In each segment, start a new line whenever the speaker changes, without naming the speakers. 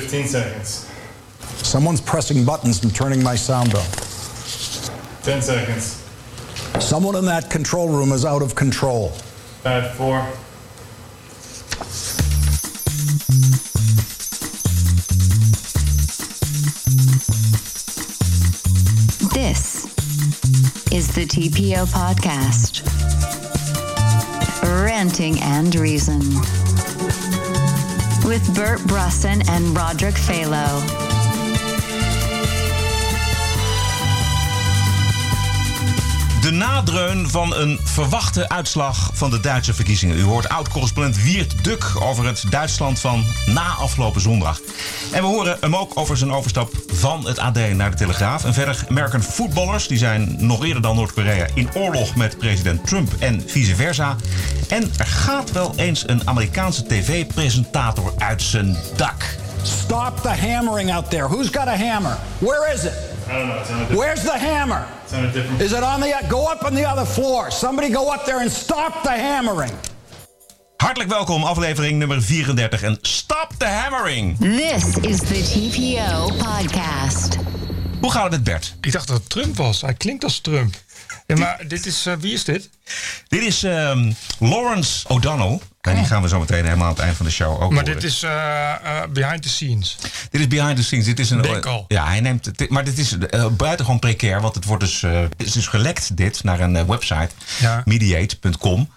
15 seconds.
Someone's pressing buttons and turning my sound up.
10 seconds.
Someone in that control room is out of control.
Five, four.
This is the TPO podcast. Ranting and Reason. With Bert Brusson and Roderick Phalo.
De nadreun van een verwachte uitslag van de Duitse verkiezingen. U hoort oud-correspondent Wiert Duk over het Duitsland van na afgelopen zondag. En we horen hem ook over zijn overstap van het AD naar de Telegraaf. En verder American voetballers, die zijn nog eerder dan Noord-Korea in oorlog met president Trump en vice versa. En er gaat wel eens een Amerikaanse tv-presentator uit zijn dak.
Stop the hammering out there. Who's got a hammer? Where is it?
I don't know. It's on a different,
Where's the hammer?
it's on a different
Is it on the go up on the other floor? Somebody go up there and stop the hammering.
Hartelijk welkom, aflevering nummer 34 en Stop the Hammering.
This is the TPO podcast.
Hoe gaat het met Bert?
Ik dacht dat het Trump was. Hij klinkt als Trump. Ja, maar dit is, eh, wie is dit?
Dit is ehm, Lawrence O'Donnell. En die gaan we zo meteen helemaal aan het eind van de show ook
Maar
horen.
dit is eh, eh, behind the scenes.
Dit is behind the scenes. Dit is een.
Denk al.
Ja, hij neemt. het- Maar dit is uh, buitengewoon precair. Want het wordt dus. eh, het is dus gelekt dit naar een website.
Ja.
Mediate.com.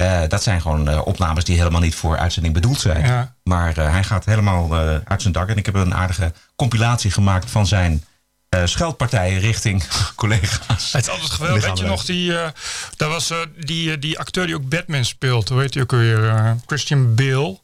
Eh, dat zijn gewoon eh, opnames die helemaal niet voor uitzending bedoeld zijn.
Ja.
Maar eh, hij gaat helemaal uit zijn dak. En ik heb een aardige compilatie gemaakt van zijn eh, scheldpartijen richting collega's.
Het is altijd geweldig. Weet je nog, die, eh daar was eh, die, die acteur die ook Batman speelt. Hoe heet hij ook weer? Christian Bale.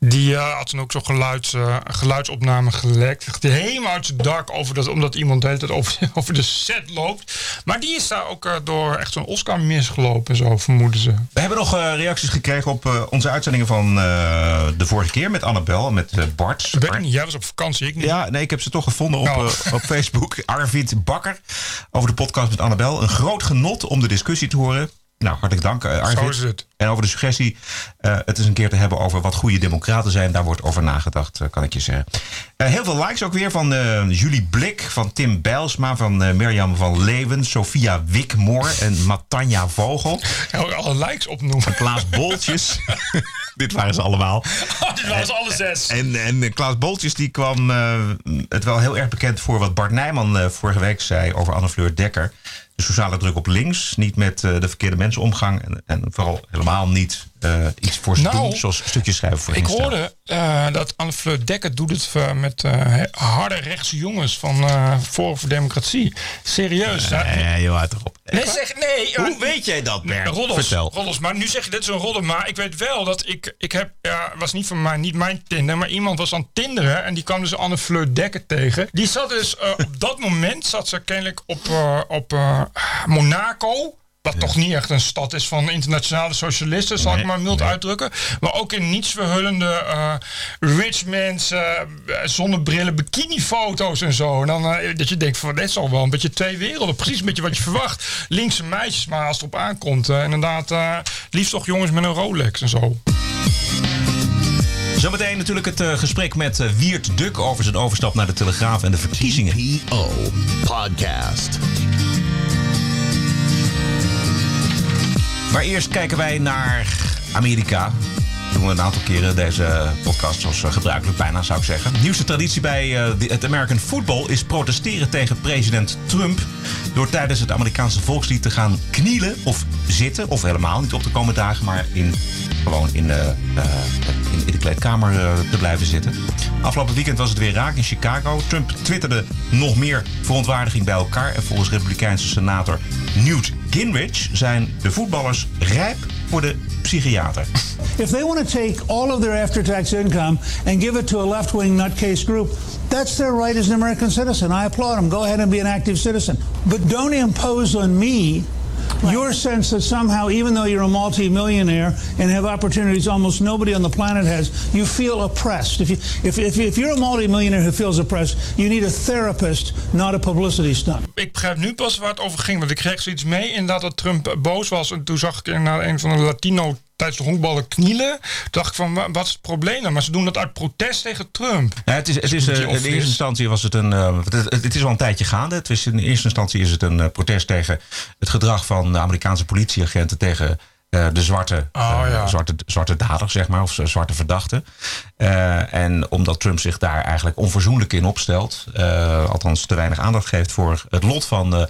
Die had toen ook zo'n geluids, geluidsopname gelekt. Echt helemaal uit zijn dak over dat, omdat iemand de hele tijd over, over de set loopt. Maar die is daar ook door echt zo'n Oscar misgelopen en zo, vermoeden ze.
We hebben nog reacties gekregen op onze uitzendingen van de vorige keer met Annabel en met Bart.
Weet niet, jij was op vakantie, ik niet.
Ja, nee, ik heb ze toch gevonden op, eh, op Facebook. Arvid Bakker over de podcast met Annabel. Een groot genot om de discussie te horen. Nou, hartelijk dank, eh, Arvid.
Zo is het.
En over de suggestie eh, het is een keer te hebben over wat goede democraten zijn. Daar wordt over nagedacht, eh, kan ik je zeggen. Heel veel likes ook weer van Julie Blik, van Tim Bijlsma, van Mirjam van Leeuwen, Sophia Wikmoor en Matanja Vogel.
Ga alle likes opnoemen.
Klaas Boltjes. Dit waren ze allemaal.
Dit waren ze alle zes.
En, en Klaas Boltjes die kwam het wel heel erg bekend voor wat Bart Nijman vorige week zei over Anne Fleur Dekker. De sociale druk op links, niet met eh, de verkeerde mensen omgang en, en vooral helemaal niet eh, iets voor ze
Nou,
doen, zoals stukjes schrijven voor
Ik
Insta.
hoorde eh, dat Anne Fleur Dekker doet het eh, met eh, harde rechtse jongens van eh Forum voor Democratie. Serieus.
Nee, joh, uit erop.
Nee, zeg nee.
Hoe weet jij dat, Bert?
Roddels,
Vertel.
roddels, maar nu zeg je dit is een roddel. Maar ik weet wel dat ik, ik heb, ja, was niet van mij, niet mijn Tinder, maar iemand was aan tinderen en die kwam dus Anne Fleur Dekker tegen. Die zat dus, eh, op dat moment zat ze kennelijk op, eh, op eh, Monaco. Wat toch niet echt een stad is van internationale socialisten, zal ik maar mild uitdrukken. Maar ook in niets verhullende eh, rich mensen, eh, zonnebrillen, bikinifoto's en zo. En dan eh, dat je denkt van, dit is al wel een beetje twee werelden. Precies een beetje wat je verwacht. Linkse meisjes, maar als het op aankomt. inderdaad, eh, liefst toch jongens met een Rolex en zo.
Zometeen natuurlijk het gesprek met Wiert Duk over zijn overstap naar de Telegraaf en de verkiezingen.
TPO Podcast.
Maar eerst kijken wij naar Amerika. Doen we een aantal keren deze podcast zoals eh, gebruikelijk bijna zou ik zeggen. Nieuwste traditie bij eh, de- het American Football is protesteren tegen president Trump. Door tijdens het Amerikaanse volkslied te gaan knielen of zitten. Of helemaal niet op de komende dagen, maar in, gewoon in, eh, eh, in, in de kleedkamer eh, te blijven zitten. Afgelopen weekend was het weer raak in Chicago. Trump twitterde nog meer verontwaardiging bij elkaar. En volgens Republikeinse senator Newt Gingrich zijn de voetballers rijp voor de psychiater.
If they want to take all of their after tax income and give it to a left wing nutcase group, that's their right as an American citizen. I applaud them. Go ahead and be an active citizen. But don't impose on me your sense that somehow, even though you're a multi-millionaire and have opportunities almost nobody on the planet has, you feel oppressed. If, you, if, if, if you're a multi-millionaire who feels oppressed, you need a therapist, not a publicity stunt.
Ik begrijp nu pas waar het over ging. Want ik kreeg zoiets mee inderdaad dat Trump boos was. En toen zag ik inderdaad een van de Latino tijdens de honkballen knielen. Dacht ik van, wa- wat is het probleem dan? Maar ze doen dat uit protest tegen Trump.
Ja, het is, het is,
een
eh, in eerste instantie was het een. eh, het, is al een tijdje gaande. Het is, in eerste instantie is het een eh, protest tegen het gedrag van de Amerikaanse politieagenten tegen de zwarte,
Oh, ja.
zwarte, zwarte dader, zeg maar, of zwarte verdachten. Eh, en omdat Trump zich daar eigenlijk onverzoenlijk in opstelt, althans te weinig aandacht geeft voor het lot van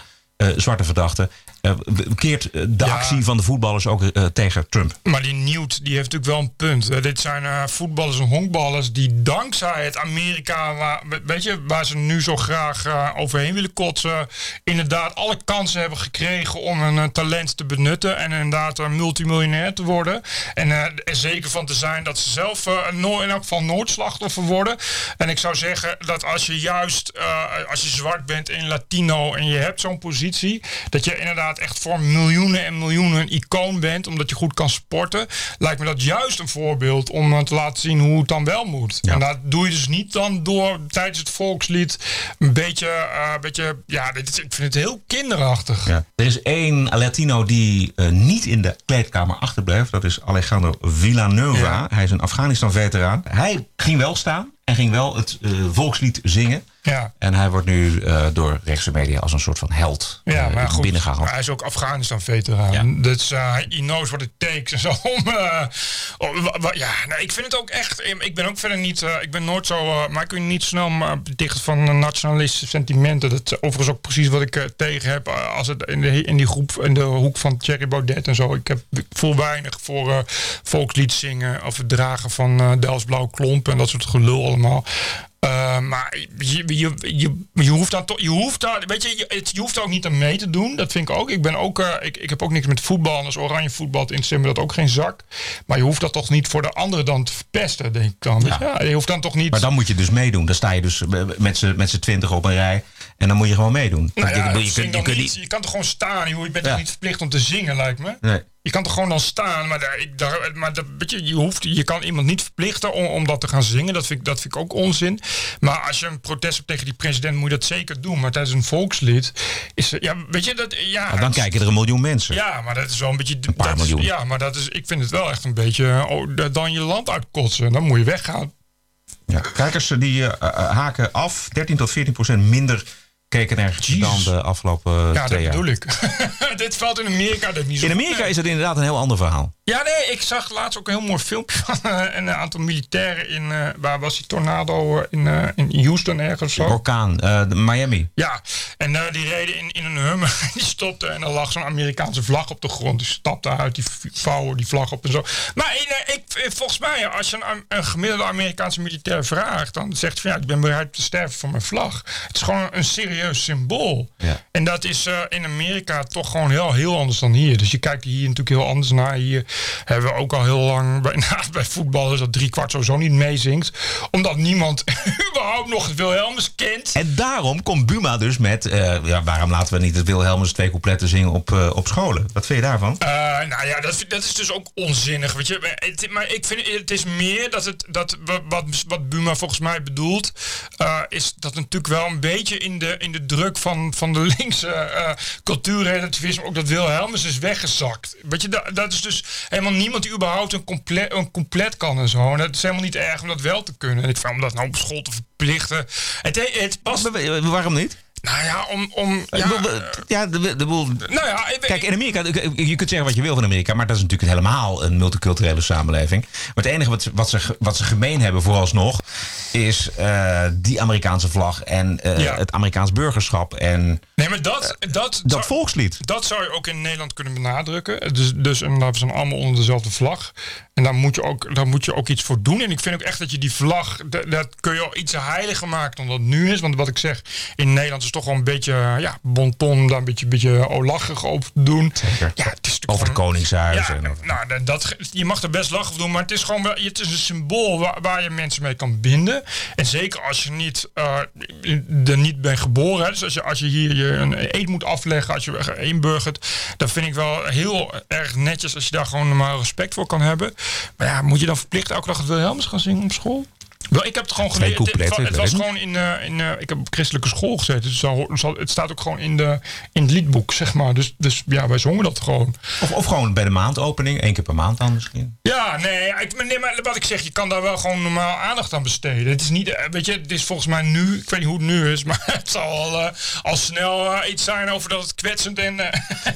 zwarte verdachten, keert eh, de
Ja.
actie van de voetballers ook eh, tegen Trump.
Maar die Newt, die heeft natuurlijk wel een punt. Eh, dit zijn eh, voetballers en honkballers die dankzij het Amerika, waar, weet je, waar ze nu zo graag eh, overheen willen kotsen, inderdaad alle kansen hebben gekregen om hun eh, talent te benutten en inderdaad een multimiljonair te worden. En eh, er zeker van te zijn dat ze zelf eh, no- in elk geval nooit slachtoffer worden. En ik zou zeggen dat als je juist, eh, als je zwart bent en Latino en je hebt zo'n positie, dat je inderdaad echt voor miljoenen en miljoenen een icoon bent, omdat je goed kan sporten, lijkt me dat juist een voorbeeld om eh, te laten zien hoe het dan wel moet.
Ja.
En dat doe je dus niet dan door tijdens het volkslied een beetje, eh, een beetje ja, dit is, ik vind het heel kinderachtig.
Ja. Er is één Latino die eh, niet in de kleedkamer achterbleef. Dat is Alejandro Villanova.
Ja.
Hij is een Afghanistan-veteraan. Hij ging wel staan en ging wel het volkslied zingen.
Ja.
En hij wordt nu eh, door rechtse media als een soort van held
Ja,
eh,
maar goed,
binnengehaald.
hij is ook Afghanistan-veteraan.
Ja.
Dus eh he knows what it takes en zo. Om, ja, nou, ik vind het ook echt... Ik ben ook verder niet... ik ben nooit zo... maar ik ben niet snel maar dicht van nationalistische sentimenten. Dat is overigens ook precies wat ik tegen heb... als het in, de, in die groep, in de hoek van Thierry Baudet en zo. Ik, heb, ik voel weinig voor eh, volkslied zingen... of het dragen van eh Dels Blauwe Klompen en dat soort gelul allemaal. Eh, maar je, je, je, je hoeft dan toch, je hoeft daar, weet je, je, het- je hoeft daar ook niet aan mee te doen. Dat vind ik ook. Ik ben ook, eh, ik, ik heb ook niks met voetbal. En als oranje voetbal interesseert me dat ook geen zak. Maar je hoeft dat toch niet voor de anderen dan te verpesten, denk ik dan. Ja. Ja, je hoeft dan toch niet.
Maar dan moet je dus meedoen. Dan sta je dus met z'n twintig op een rij. En dan moet je gewoon meedoen.
nou ja,
je,
je,
je, kunt- je
dan
kunt
niet,
niet...
je kan toch gewoon staan. Je, je bent
Ja.
toch niet verplicht om te zingen, lijkt me.
Nee.
Je kan toch gewoon dan staan, maar, daar, ik, daar, maar dat, je, je, hoeft, je kan iemand niet verplichten om, om dat te gaan zingen. Dat vind, ik, dat vind ik ook onzin. Maar als je een protest hebt tegen die president, moet je dat zeker doen. Maar tijdens een volkslied is ja, weet je dat, ja.
Maar dan kijken er een miljoen mensen.
Ja, maar dat is wel een beetje. Een
paar miljoen.
Is, ja, maar dat is, ik vind het wel echt een beetje. Oh, da- dan je land uitkotsen. Dan moet je weggaan.
Ja. Kijkers die eh, eh, haken af. 13 tot 14 procent minder keken er dan de afgelopen eh,
Ja, dat
twee jaar.
bedoel ik. Dit valt in Amerika dat niet zo
In Amerika is het inderdaad een heel ander verhaal.
Ja, nee, ik zag laatst ook een heel mooi filmpje van eh, een aantal militairen in. eh, waar was die tornado? In, in Houston ergens zo.
Orkaan, Miami.
Ja, en die reden in, in een hummer. Die stopte en er lag zo'n Amerikaanse vlag op de grond. Die stapte uit, die vouwen die vlag op en zo. Maar ik, volgens mij, als je een, een gemiddelde Amerikaanse militair vraagt... dan zegt hij van ja, ik ben bereid te sterven voor mijn vlag. Het is gewoon een serieus symbool.
Ja.
En dat is eh, in Amerika toch gewoon heel, heel anders dan hier. Dus je kijkt hier natuurlijk heel anders naar. Hier hebben we ook al heel lang bij, bij voetballers... dat driekwart sowieso niet meezingt. Omdat niemand überhaupt nog het Wilhelmus kent.
En daarom komt Buma dus met... eh, ja, waarom laten we niet het Wilhelmus twee coupletten zingen op, eh, op scholen? Wat vind je daarvan?
Eh, nou ja, dat, dat is dus ook onzinnig, weet je. Maar het, maar ik vind het is meer dat het dat wa- wat, wat Buma volgens mij bedoelt, is dat natuurlijk wel een beetje in de, in de druk van, van de linkse cultuurrelativisme ook dat Wilhelmus is weggezakt. Weet je, dat, dat is dus helemaal niemand die überhaupt een compleet, een compleet kan en zo. En dat is helemaal niet erg om dat wel te kunnen. En ik vind om dat nou op school te verplichten. Het, het past.
Waarom niet?
Nou ja, om. om ja, eh,
de, de, boel-
nou ja, ik-
Kijk, in Amerika, je kunt zeggen wat je wil van Amerika, maar dat is natuurlijk helemaal een multiculturele samenleving. Maar het enige wat, wat, ze, wat ze gemeen hebben vooralsnog, is eh, die Amerikaanse vlag en eh,
Ja.
het Amerikaans burgerschap en
nee, maar dat, dat,
dat volkslied.
Dat zou je ook in Nederland kunnen benadrukken. Dus, dus en we zijn allemaal onder dezelfde vlag. En daar moet, je ook, daar moet je ook iets voor doen. En ik vind ook echt dat je die vlag, dat, dat kun je al iets heiliger maken dan dat nu is. Want wat ik zeg, in Nederland is het toch wel een beetje, ja, bonton, daar een beetje, beetje olachig op te doen.
Zeker.
Ja, het is
Over het Koningshuis.
ja,
en,
nou, dat- je mag er best lachen over doen, maar het is gewoon wel, het is een symbool waar, waar je mensen mee kan binden. En zeker als je niet, eh, er niet bent geboren, dus als je, als je hier je een eet moet afleggen, als je inburgert, dan vind ik wel heel erg netjes als je daar gewoon normaal respect voor kan hebben. Maar ja, moet je dan verplicht elke dag het Wilhelmus gaan zingen op school? Wel, ik heb het gewoon geleerd. Het, het was gewoon in, eh, in eh, ik heb op christelijke school gezeten. Dus het staat ook gewoon in, de, in het liedboek, zeg maar. Dus, dus ja, wij zongen dat gewoon.
Of, of gewoon bij de maandopening, één keer per maand dan misschien.
Ja, nee, ik, nee, maar wat ik zeg, je kan daar wel gewoon normaal aandacht aan besteden. Het is niet, eh, weet je, het is volgens mij nu, ik weet niet hoe het nu is, maar het zal al, al snel iets zijn over dat het kwetsend en,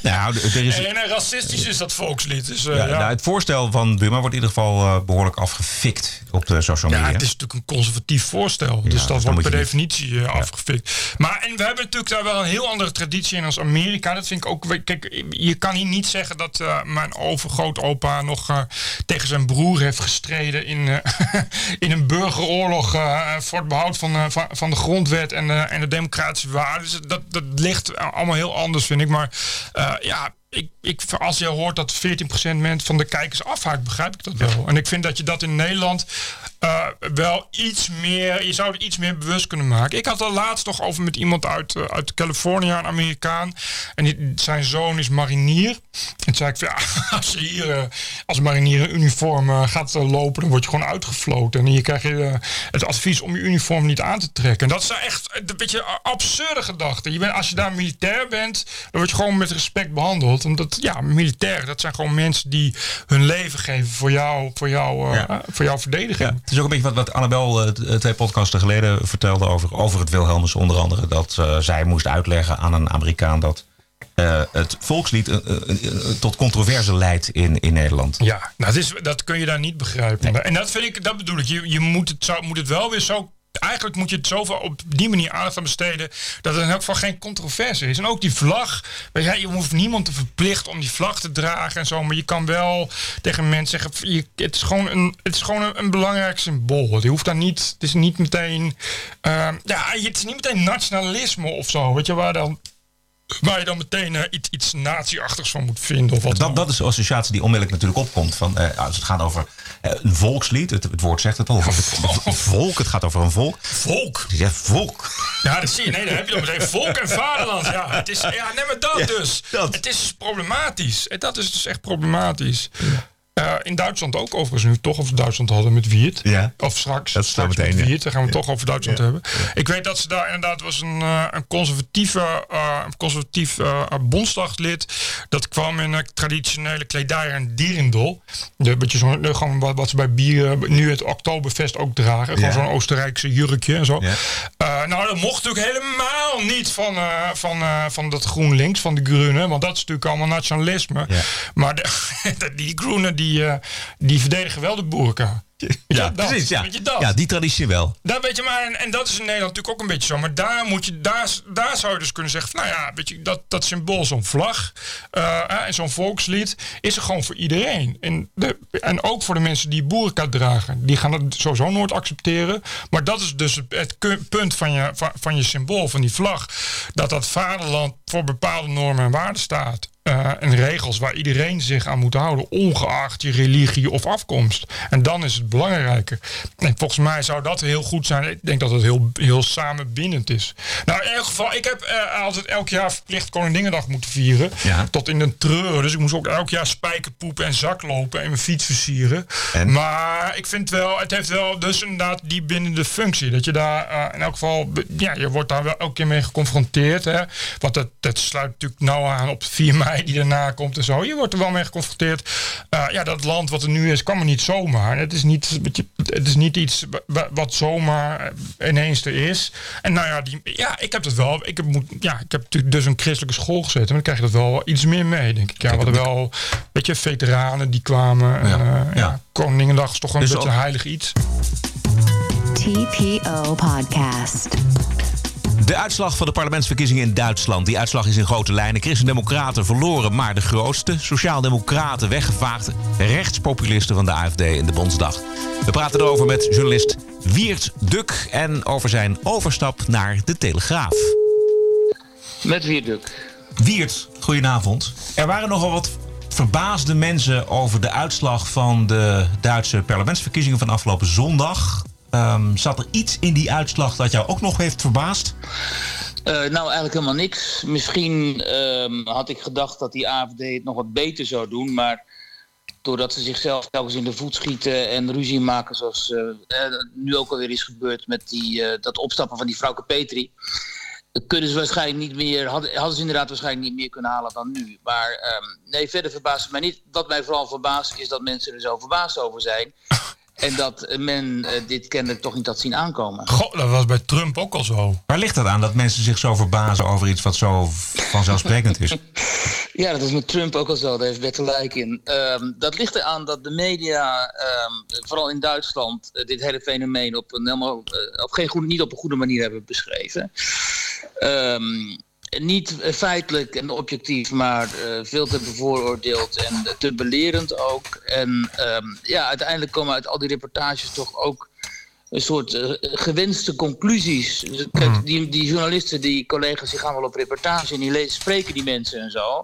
Nou, er is,
en racistisch is, dat volkslied. Dus,
ja,
ja.
nou, het voorstel van Buma wordt in ieder geval eh, behoorlijk afgefikt op de social
Ja,
media.
het is natuurlijk een conservatief voorstel.
Ja,
dus dat wordt per
je niet-
definitie eh, afgefikt. Maar en we hebben natuurlijk daar wel een heel andere traditie in als Amerika. Dat vind ik ook. Kijk, je kan hier niet zeggen dat eh, mijn overgrootopa nog eh, tegen zijn broer heeft gestreden in, in een burgeroorlog voor het behoud van, van, van de grondwet en, en de democratische waarden. Dus dat, dat ligt allemaal heel anders, vind ik. Maar ja. Ik, ik, als je hoort dat 14% mensen van de kijkers afhaakt, begrijp ik dat wel. En ik vind dat je dat in Nederland eh, wel iets meer, je zou er iets meer bewust kunnen maken. Ik had al laatst nog over met iemand uit, eh, uit Californië, een Amerikaan. En zijn zoon is marinier. En zei ik, ja, als je hier eh, als marinier een uniform gaat lopen, dan word je gewoon uitgefloten. En hier krijg je het advies om je uniform niet aan te trekken. En dat is echt een beetje absurde gedachte. Je bent, als je daar militair bent, dan word je gewoon met respect behandeld. Omdat, ja, militair, dat zijn gewoon mensen die hun leven geven voor jou, voor jou, eh, voor jouw verdediging.
Ja, het is ook een beetje wat, wat Annabel t- twee podcasten geleden vertelde over, over het Wilhelmus onder andere. Dat zij moest uitleggen aan een Amerikaan dat het volkslied tot controverse leidt in, in Nederland.
Ja, nou, dat, is, dat kun je daar niet begrijpen. En dat vind ik, dat bedoel ik. Je, je moet, het, moet het wel weer zo. Eigenlijk moet je het zoveel op die manier aandacht aan besteden. dat er in elk geval geen controverse is. En ook die vlag. weet Je, hoeft niemand te verplichten om die vlag te dragen en zo. Maar je kan wel tegen mensen zeggen. Je, het is gewoon, een, het is gewoon een, belangrijk symbool. Je hoeft daar niet. Het is niet meteen. eh, ja, het is niet meteen nationalisme of zo. Weet je waar dan. Waar je dan meteen eh, iets, iets nazi-achtigs van moet vinden. Of wat
Dat, dat is de associatie die onmiddellijk natuurlijk opkomt. Van, eh, als het gaat over eh, een volkslied, het, het woord zegt het al. Het, het volk, het gaat over een volk.
Volk.
Ja, volk.
Ja, dat zie je. Nee, dan heb je dan meteen volk en vaderland. Ja, het is, ja nee, maar dat
Ja,
dus.
dat.
Het is problematisch. En Dat is dus echt problematisch. Eh, in Duitsland ook overigens nu toch over Duitsland hadden met Wiert.
Ja.
Of straks,
Dat
straks
meteen,
met
ja.
Wiert. Dan gaan we toch over Duitsland hebben. Ik weet dat ze daar inderdaad was een, eh, een conservatieve, eh, een conservatief bondsdaglid. Dat kwam in een traditionele kledij en dierendol. De, beetje zo, de- gewoon wat, wat ze bij bieren nu het Oktoberfest ook dragen. Gewoon zo'n Oostenrijkse jurkje en zo.
Ja.
Nou, dat mocht natuurlijk helemaal niet van, van, van dat GroenLinks, van de Groenen. Want dat is natuurlijk allemaal nationalisme. Maar de- die Groenen, die, eh, die verdedigen wel de boerka.
Ja,
dat,
precies. Ja.
Dat?
ja, die traditie wel.
Daar weet je maar, en, en dat is in Nederland natuurlijk ook een beetje zo. Maar daar, moet je, daar, daar zou je dus kunnen zeggen: van, nou ja, weet je, dat, dat symbool, zo'n vlag eh, eh, en zo'n volkslied, is er gewoon voor iedereen. En, de, en ook voor de mensen die boerka dragen. Die gaan het sowieso nooit accepteren. Maar dat is dus het, punt van je, van, van je symbool, van die vlag. Dat dat vaderland voor bepaalde normen en waarden staat. Eh, en regels waar iedereen zich aan moet houden, ongeacht je religie of afkomst. En dan is het belangrijke. En volgens mij zou dat heel goed zijn. Ik denk dat het heel, heel samenbindend is. Nou, in elk geval, ik heb eh, altijd elk jaar verplicht Koninginnedag moeten vieren.
Ja.
Tot in de treuren. Dus ik moest ook elk jaar spijkerpoepen en zaklopen en mijn fiets versieren.
En?
Maar ik vind wel, het heeft wel dus inderdaad die bindende functie. Dat je daar eh, in elk geval, ja, je wordt daar wel elke keer mee geconfronteerd. Hè? Want dat, dat sluit natuurlijk nauw aan op 4 die daarna komt en zo. Je wordt er wel mee geconfronteerd. Eh, ja, dat land wat er nu is, kan maar niet zomaar. Het is niet, het is niet iets wa- wat zomaar eh, ineens er is. En nou ja, die, ja ik heb dat wel. Ik heb, moet, ja, ik heb natuurlijk dus een christelijke school gezeten. Maar dan krijg je dat wel iets meer mee, denk ik. Ja, we hadden wel, weet je, veteranen die kwamen. En,
Ja,
eh, ja.
ja.
Koningendag is toch een
Dus
beetje
ook-
heilig iets.
TPO Podcast.
De uitslag van de parlementsverkiezingen in Duitsland. Die uitslag is in grote lijnen. Christen-Democraten verloren, maar de grootste. Sociaal-Democraten weggevaagd. Rechtspopulisten van de AFD in de Bondsdag. We praten erover met journalist Wiert Duk. En over zijn overstap naar de Telegraaf.
Met Wierduk.
Wiert, goedenavond. Er waren nogal wat verbaasde mensen over de uitslag van de Duitse parlementsverkiezingen van afgelopen zondag. Ehm, zat er iets in die uitslag dat jou ook nog heeft verbaasd?
Eh, nou, eigenlijk helemaal niks. Misschien ehm, had ik gedacht dat die AFD het nog wat beter zou doen, maar doordat ze zichzelf telkens in de voet schieten en ruzie maken, zoals eh, nu ook alweer is gebeurd met die, dat opstappen van die vrouwke Petri. Kunnen ze waarschijnlijk niet meer, hadden, hadden ze inderdaad waarschijnlijk niet meer kunnen halen dan nu. Maar ehm, nee, verder verbaast het mij niet. Wat mij vooral verbaast is dat mensen er zo verbaasd over zijn. En dat men eh, dit kennelijk toch niet had zien aankomen.
Goh, dat was bij Trump ook al zo.
Waar ligt dat aan dat mensen zich zo verbazen over iets wat zo vanzelfsprekend is?
Ja, dat is met Trump ook al zo. Daar heeft Bert gelijk in. Ehm, dat ligt eraan dat de media, ehm, vooral in Duitsland, eh, dit hele fenomeen op een helemaal, eh, op geen goede, niet op een goede manier hebben beschreven. Ehm, niet feitelijk en objectief, maar eh, veel te bevooroordeeld en te belerend ook. En ehm, ja, uiteindelijk komen uit al die reportages toch ook een soort eh, gewenste conclusies. Dus, kijk, die, die journalisten, die collega's, die gaan wel op reportage en die lezen, spreken die mensen en zo.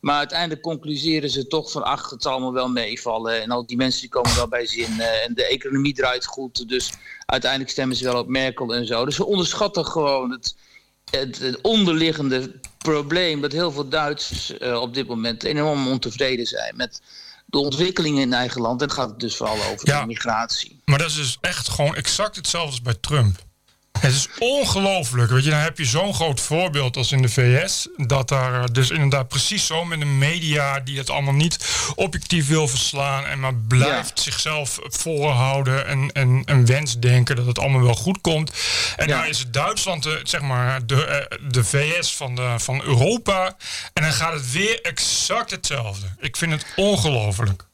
Maar uiteindelijk concluseren ze toch van ach, het zal allemaal wel meevallen. En al die mensen die komen wel bij zin. eh, en de economie draait goed. Dus uiteindelijk stemmen ze wel op Merkel en zo. Dus ze onderschatten gewoon het, het, het onderliggende probleem dat heel veel Duitsers eh, op dit moment enorm ontevreden zijn met de ontwikkelingen in eigen land. En het gaat dus vooral over
Ja.
de migratie.
Maar dat is dus echt gewoon exact hetzelfde als bij Trump. Het is ongelooflijk. Weet je, dan heb je zo'n groot voorbeeld als in de VS. Dat daar eh, dus inderdaad precies zo met een media die het allemaal niet objectief wil verslaan. En maar blijft zichzelf voorhouden en, en een wens denken dat het allemaal wel goed komt. En
Ja.
dan is het Duitsland, de, zeg maar, de, eh, de VS van, de, van Europa. En dan gaat het weer exact hetzelfde. Ik vind het ongelooflijk.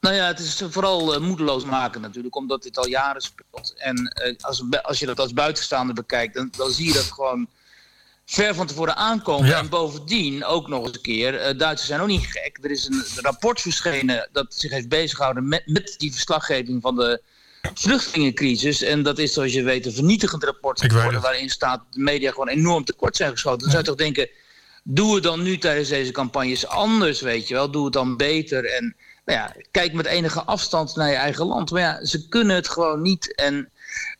Nou ja, het is vooral eh, moedeloos maken natuurlijk, omdat dit al jaren speelt. En eh, als, als je dat als buitenstaander bekijkt, dan, dan zie je dat gewoon ver van tevoren aankomen.
Ja.
En bovendien ook nog eens een keer, eh, Duitsers zijn ook niet gek. Er is een rapport verschenen dat zich heeft bezighouden met, met die verslaggeving van de vluchtelingencrisis. En dat is, zoals je weet, een vernietigend rapport geworden, waarin staat dat de media gewoon enorm tekort zijn geschoten. Dan zou je toch denken, doe het dan nu tijdens deze campagnes anders, weet je wel. Doe het dan beter en nou ja, kijk met enige afstand naar je eigen land. Maar ja, ze kunnen het gewoon niet. En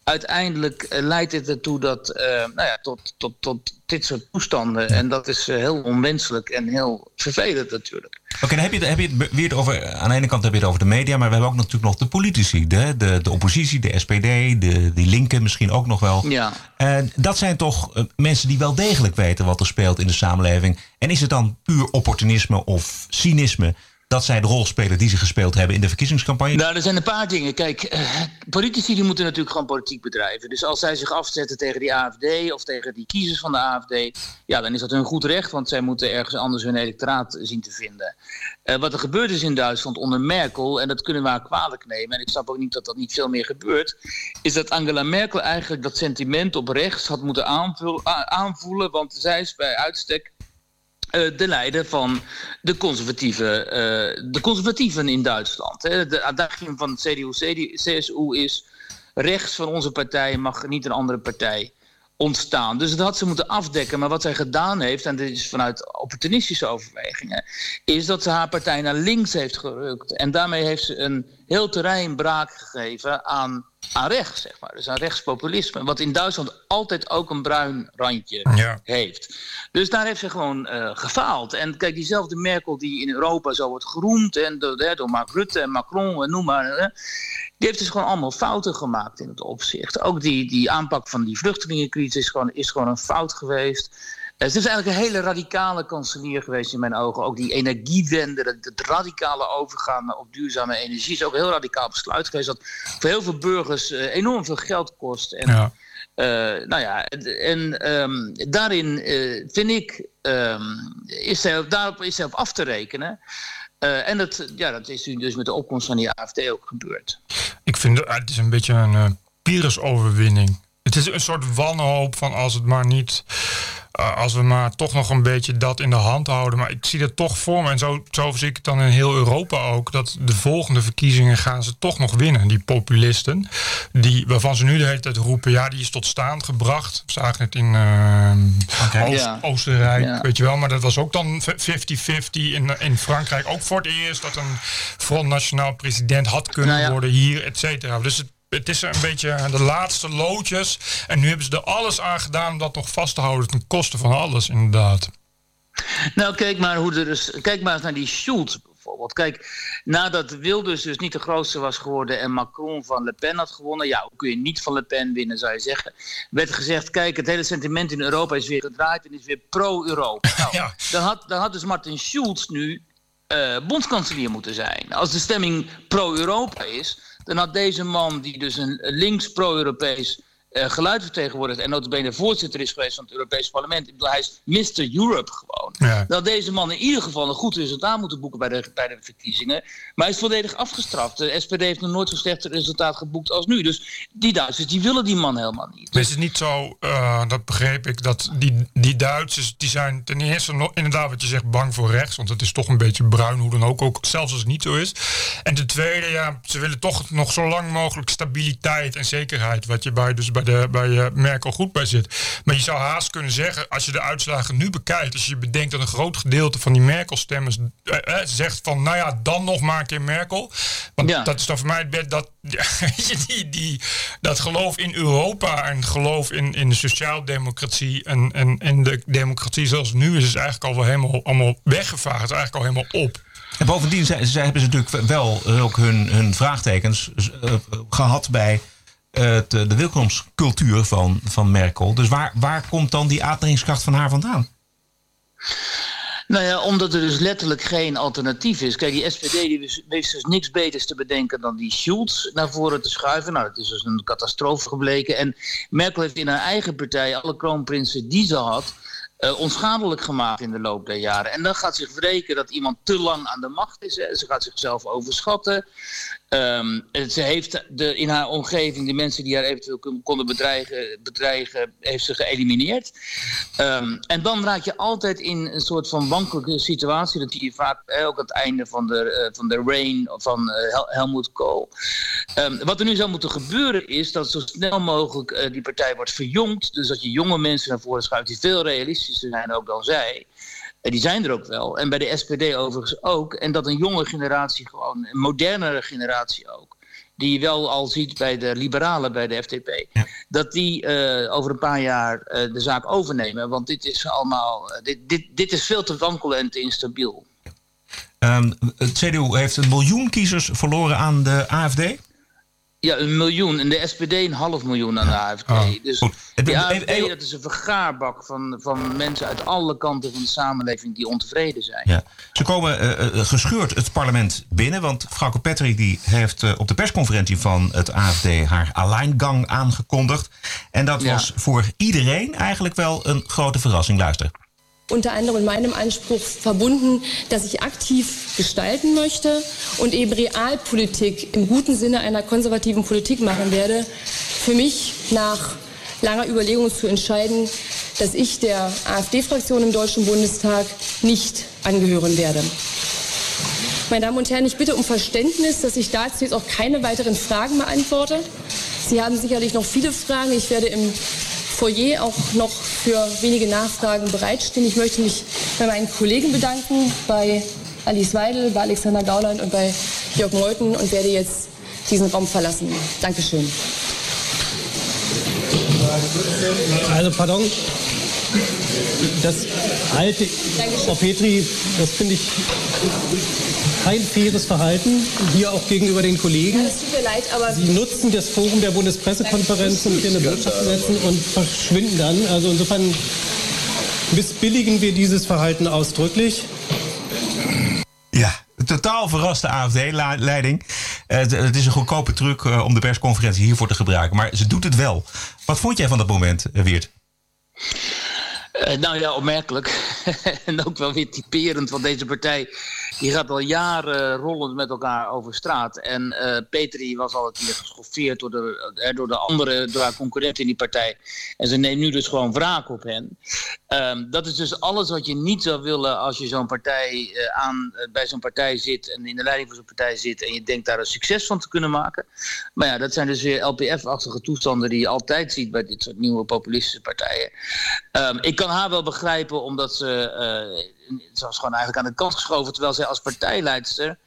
uiteindelijk eh, leidt dit ertoe dat, eh, nou ja, tot, tot, tot dit soort toestanden. En dat is eh, heel onwenselijk en heel vervelend natuurlijk.
Oké, dan heb je, heb je het weer over. Aan de ene kant heb je het over de media, maar we hebben ook natuurlijk nog de politici, de, de, de oppositie, de SPD, de, die linken misschien ook nog wel.
Ja.
En dat zijn toch mensen die wel degelijk weten wat er speelt in de samenleving. En is het dan puur opportunisme of cynisme dat zij de rol spelen die ze gespeeld hebben in de verkiezingscampagne?
Nou, er zijn een paar dingen. Kijk, eh, politici die moeten natuurlijk gewoon politiek bedrijven. Dus als zij zich afzetten tegen die AFD of tegen die kiezers van de AFD, ja, dan is dat hun goed recht, want zij moeten ergens anders hun electoraat zien te vinden. Eh, wat er gebeurd is in Duitsland onder Merkel, en dat kunnen we haar kwalijk nemen, en ik snap ook niet dat dat niet veel meer gebeurt, is dat Angela Merkel eigenlijk dat sentiment op rechts had moeten aanvoelen, want zij is bij uitstek de leider van de, conservatieve, eh, de conservatieven in Duitsland. De adagium van het CDU, CSU is... rechts van onze partij mag niet een andere partij ontstaan. Dus dat had ze moeten afdekken. Maar wat zij gedaan heeft, en dit is vanuit opportunistische overwegingen... is dat ze haar partij naar links heeft gerukt. En daarmee heeft ze een heel terrein braak gegeven aan, aan rechts, zeg maar. Dus aan rechtspopulisme. Wat in Duitsland altijd ook een bruin randje
Ja.
heeft. Dus daar heeft ze gewoon eh, gefaald. En kijk, diezelfde Merkel die in Europa zo wordt geroemd... en door, door Mark Rutte en Macron, en noem maar... hè, die heeft dus gewoon allemaal fouten gemaakt in het opzicht. Ook die, die aanpak van die vluchtelingencrisis is gewoon, is gewoon een fout geweest. Ze is eigenlijk een hele radicale kanselier geweest in mijn ogen. Ook die energiewende, het, het radicale overgaan op duurzame energie... is ook een heel radicaal besluit geweest... dat voor heel veel burgers eh, enorm veel geld kost. En,
Ja.
eh, nou ja, en ehm, daarin eh, vind ik, ehm, is daarop is op af te rekenen. En dat, ja, dat is nu dus met de opkomst van die AFD ook gebeurd.
Ik vind het, het is een beetje een Pyrrhus-overwinning. Het is een soort wanhoop van als het maar niet. eh, als we maar toch nog een beetje dat in de hand houden. Maar ik zie dat toch voor me. En zo, zo zie ik het dan in heel Europa ook. Dat de volgende verkiezingen gaan ze toch nog winnen. Die populisten. Die, waarvan ze nu de hele tijd roepen. Ja, die is tot stand gebracht. We zagen het in eh, Oost-. Oostenrijk. Weet je wel. Maar dat was ook dan 50-50. In, in Frankrijk ook voor het eerst. Dat een Front Nationaal president had kunnen
Nou ja.
worden hier, et cetera. Dus het, het is een beetje de laatste loodjes. En nu hebben ze er alles aan gedaan om dat nog vast te houden ten koste van alles, inderdaad.
Nou, kijk maar, hoe er is, kijk maar eens naar die Schulz bijvoorbeeld. Kijk, nadat Wilders dus niet de grootste was geworden en Macron van Le Pen had gewonnen, ja, hoe kun je niet van Le Pen winnen, zou je zeggen, werd gezegd, kijk, het hele sentiment in Europa is weer gedraaid en is weer pro-Europa. Nou,
Ja.
dan, had, dan had dus Martin Schulz nu eh, bondskanselier moeten zijn. Als de stemming pro-Europa is, dan had deze man, die dus een links pro-Europees eh, geluid vertegenwoordigt en notabene voorzitter is geweest van het Europees Parlement, ik bedoel, hij is Mr. Europe gewoon.
Ja.
Had deze man in ieder geval een goed resultaat moeten boeken bij de, bij de verkiezingen. Maar hij is volledig afgestraft. De SPD heeft nog nooit zo'n slecht resultaat geboekt als nu. Dus die Duitsers die willen die man helemaal niet.
Maar is het niet zo, eh, dat begreep ik, dat die, die Duitsers, die zijn ten eerste inderdaad wat je zegt, bang voor rechts. Want het is toch een beetje bruin, hoe dan ook, ook zelfs als het niet zo is. En ten tweede, ja, ze willen toch nog zo lang mogelijk stabiliteit en zekerheid. Wat je bij, dus bij, de, bij eh, Merkel goed bij zit. Maar je zou haast kunnen zeggen, als je de uitslagen nu bekijkt, als je bedenkt dat een groot gedeelte van die Merkel-stemmers eh, eh, zegt van, nou ja, dan nog maar een keer Merkel. Want
Ja.
dat is dan voor mij het bed dat, je, die, die, dat geloof in Europa en geloof in, in de sociaaldemocratie en, en, en de democratie zoals het nu is, is eigenlijk al wel helemaal allemaal weggevaagd. Het is eigenlijk al helemaal op.
En bovendien zij, zij hebben ze natuurlijk wel ook hun, hun vraagtekens eh, gehad bij eh, de, welkomstcultuur van, van Merkel. Dus waar, waar komt dan die aantrekkingskracht van haar vandaan?
Nou ja, omdat er dus letterlijk geen alternatief is. Kijk, die SPD die wist- dus niks beters te bedenken dan die Schulz naar voren te schuiven. Nou, dat is dus een catastrofe gebleken. En Merkel heeft in haar eigen partij alle kroonprinsen die ze had... eh, onschadelijk gemaakt in de loop der jaren. En dan gaat zich wreken dat iemand te lang aan de macht is. Ze gaat zichzelf overschatten. Ehm, ze heeft de, in haar omgeving de mensen die haar eventueel kon- konden bedreigen, bedreigen heeft ze geëlimineerd. Ehm, en dan raak je altijd in een soort van wankelijke situatie. Dat zie je vaak eh, ook aan het einde van de, eh, van de reign van eh, Hel- Helmut Kohl. Ehm, wat er nu zou moeten gebeuren is dat zo snel mogelijk eh, die partij wordt verjongd. Dus dat je jonge mensen naar voren schuift die veel realistischer zijn ook dan zij. En die zijn er ook wel. En bij de SPD overigens ook. En dat een jonge generatie gewoon, een modernere generatie ook. Die je wel al ziet bij de liberalen, bij de FDP. Dat die eh, over een paar jaar eh, de zaak overnemen. Want dit is allemaal. eh, dit, dit, dit is veel te wankel en te instabiel.
Ehm, het CDU heeft een miljoen kiezers verloren aan de AFD.
Ja, een miljoen. En de SPD een half miljoen aan de AFD.
Oh,
dus
Even-
AFD, dat is een vergaarbak van, van mensen uit alle kanten van de samenleving die ontevreden zijn.
Ja. Ze komen eh, gescheurd het parlement binnen. Want Frauke Patrick die heeft eh, op de persconferentie van het AFD haar alleingang aangekondigd. En dat
Ja.
was voor iedereen eigenlijk wel een grote verrassing. Luister.
Unter anderem in meinem Anspruch verbunden, dass ich aktiv gestalten möchte und eben Realpolitik im guten Sinne einer konservativen Politik machen werde. Für mich nach langer Überlegung zu entscheiden, dass ich der AfD-Fraktion im Deutschen Bundestag nicht angehören werde. Meine Damen und Herren, ich bitte um Verständnis, dass ich dazu jetzt auch keine weiteren Fragen beantworte. Sie haben sicherlich noch viele Fragen. Ich werde im Foyer auch noch für wenige Nachfragen bereitstehen. Ich möchte mich bei meinen Kollegen bedanken, bei Alice Weidel, bei Alexander Gauland und bei Jörg Meuthen und werde jetzt diesen Raum verlassen. Dankeschön.
Also pardon, das halte Frau Petri, das finde ich kein faires Verhalten, hier auch gegenüber den Kollegen.
Es tut mir leid, aber
Sie nutzen das Forum der Bundespressekonferenz, um hier eine Botschaft zu setzen und verschwinden dann. Also insofern missbilligen wir dieses Verhalten ausdrücklich.
Ja, totaal verraste AFD-leiding. het, het is een goedkope truc eh, om de persconferentie hiervoor te gebruiken. Maar ze doet het wel. Wat vond jij van dat moment, eh, Weert?
Eh, nou ja, opmerkelijk. en ook wel weer typerend, want deze partij die gaat al jaren rollend met elkaar over straat. En eh Petri was al een keer geschoffeerd door de, eh, door de andere, door haar concurrenten in die partij. En ze neemt nu dus gewoon wraak op hen. Ehm, dat is dus alles wat je niet zou willen als je zo'n partij aan, bij zo'n partij zit en in de leiding van zo'n partij zit en je denkt daar een succes van te kunnen maken. Maar ja, dat zijn dus weer LPF-achtige toestanden die je altijd ziet bij dit soort nieuwe populistische partijen. Ehm, ik kan haar wel begrijpen omdat ze, eh ze was gewoon eigenlijk aan de kant geschoven, terwijl zij als partijleidster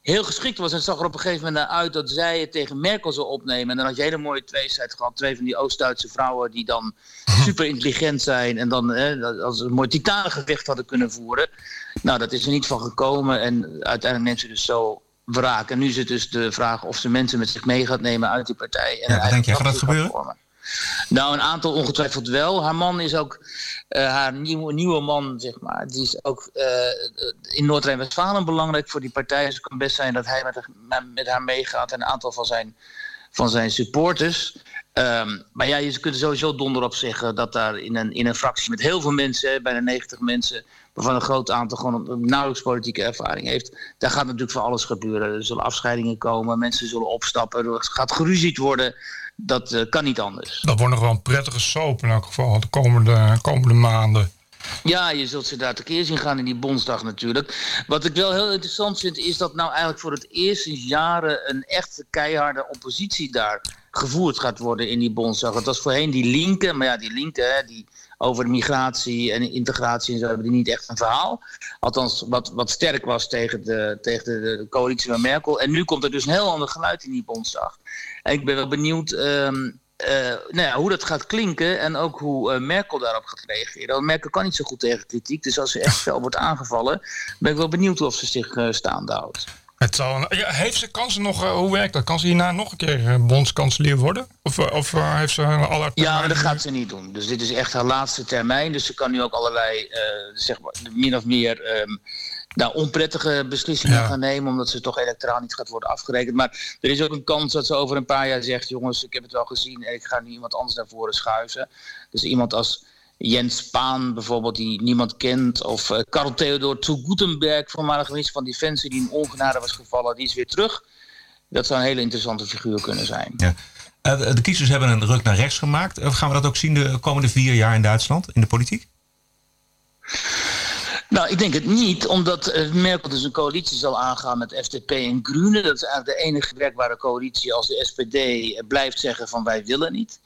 heel geschikt was. En het zag er op een gegeven moment naar uit dat zij het tegen Merkel zou opnemen. En dan had je een hele mooie tweestrijd gehad. Twee van die Oost-Duitse vrouwen die dan super intelligent zijn. En dan eh, als een mooi titanengevecht hadden kunnen voeren. Nou, dat is er niet van gekomen en uiteindelijk neemt ze dus zo wraak. En nu is het dus de vraag of ze mensen met zich mee gaat nemen uit die partij. En
Ja, denk jij? Gaat dat gebeuren?
vormen. Nou, een aantal ongetwijfeld wel. Haar man is ook, eh, haar nieuwe, nieuwe man, zeg maar, die is ook eh, in Noord-Rijn-Westfalen belangrijk voor die partij. Dus het kan best zijn dat hij met, haar- met haar meegaat en een aantal van zijn, van zijn supporters. Ehm, maar ja, je kunt er sowieso donder op zeggen dat daar in een, in een fractie met heel veel mensen, bijna 90 mensen, waarvan een groot aantal gewoon nauwelijks politieke ervaring heeft, daar gaat natuurlijk van alles gebeuren. Er zullen afscheidingen komen, mensen zullen opstappen, er gaat geruzied worden. Dat eh, kan niet anders.
Dat wordt nog wel een prettige soap in elk geval de komende, komende maanden.
Ja, je zult ze daar tekeer zien gaan in die Bondsdag natuurlijk. Wat ik wel heel interessant vind, is dat nou eigenlijk voor het eerst sinds jaren een echte keiharde oppositie daar gevoerd gaat worden in die Bondsdag. Het was voorheen die linken, maar ja, die linken, hè, die over migratie en integratie en zo hebben die niet echt een verhaal. Althans, wat, wat sterk was tegen, de, tegen de, de coalitie van Merkel. En nu komt er dus een heel ander geluid in die Bondsdag. En ik ben wel benieuwd ehm, eh, nou ja, hoe dat gaat klinken en ook hoe eh, Merkel daarop gaat reageren. Want Merkel kan niet zo goed tegen kritiek, dus als ze echt fel wordt aangevallen, ben ik wel benieuwd of ze zich eh, staande houdt.
Het zal ja, heeft ze kansen nog, hoe werkt dat? Kan ze hierna nog een keer bondskanselier worden? Of, of heeft ze al haar
Ja, maar dat gaat ze niet doen. Dus dit is echt haar laatste termijn. Dus ze kan nu ook allerlei, zeg maar, min of meer ehm, nou, onprettige beslissingen
Ja.
gaan nemen. Omdat ze toch elektoraal niet gaat worden afgerekend. Maar er is ook een kans dat ze over een paar jaar zegt: jongens, ik heb het wel gezien en ik ga nu iemand anders naar voren schuiven. Dus iemand als Jens Spaan bijvoorbeeld, die niemand kent. Of eh, Karl Theodor zu Gutenberg, voormalig minister van Defensie, die in ongenade was gevallen, die is weer terug. Dat zou een hele interessante figuur kunnen zijn.
Ja. Eh, de- de kiezers hebben een ruk naar rechts gemaakt. Eh, gaan we dat ook zien de komende vier jaar in Duitsland in de politiek?
Nou, ik denk het niet, omdat eh, Merkel dus een coalitie zal aangaan met FDP en Groenen. Dat is eigenlijk de enige werkbare coalitie als de SPD eh, blijft zeggen van wij willen niet.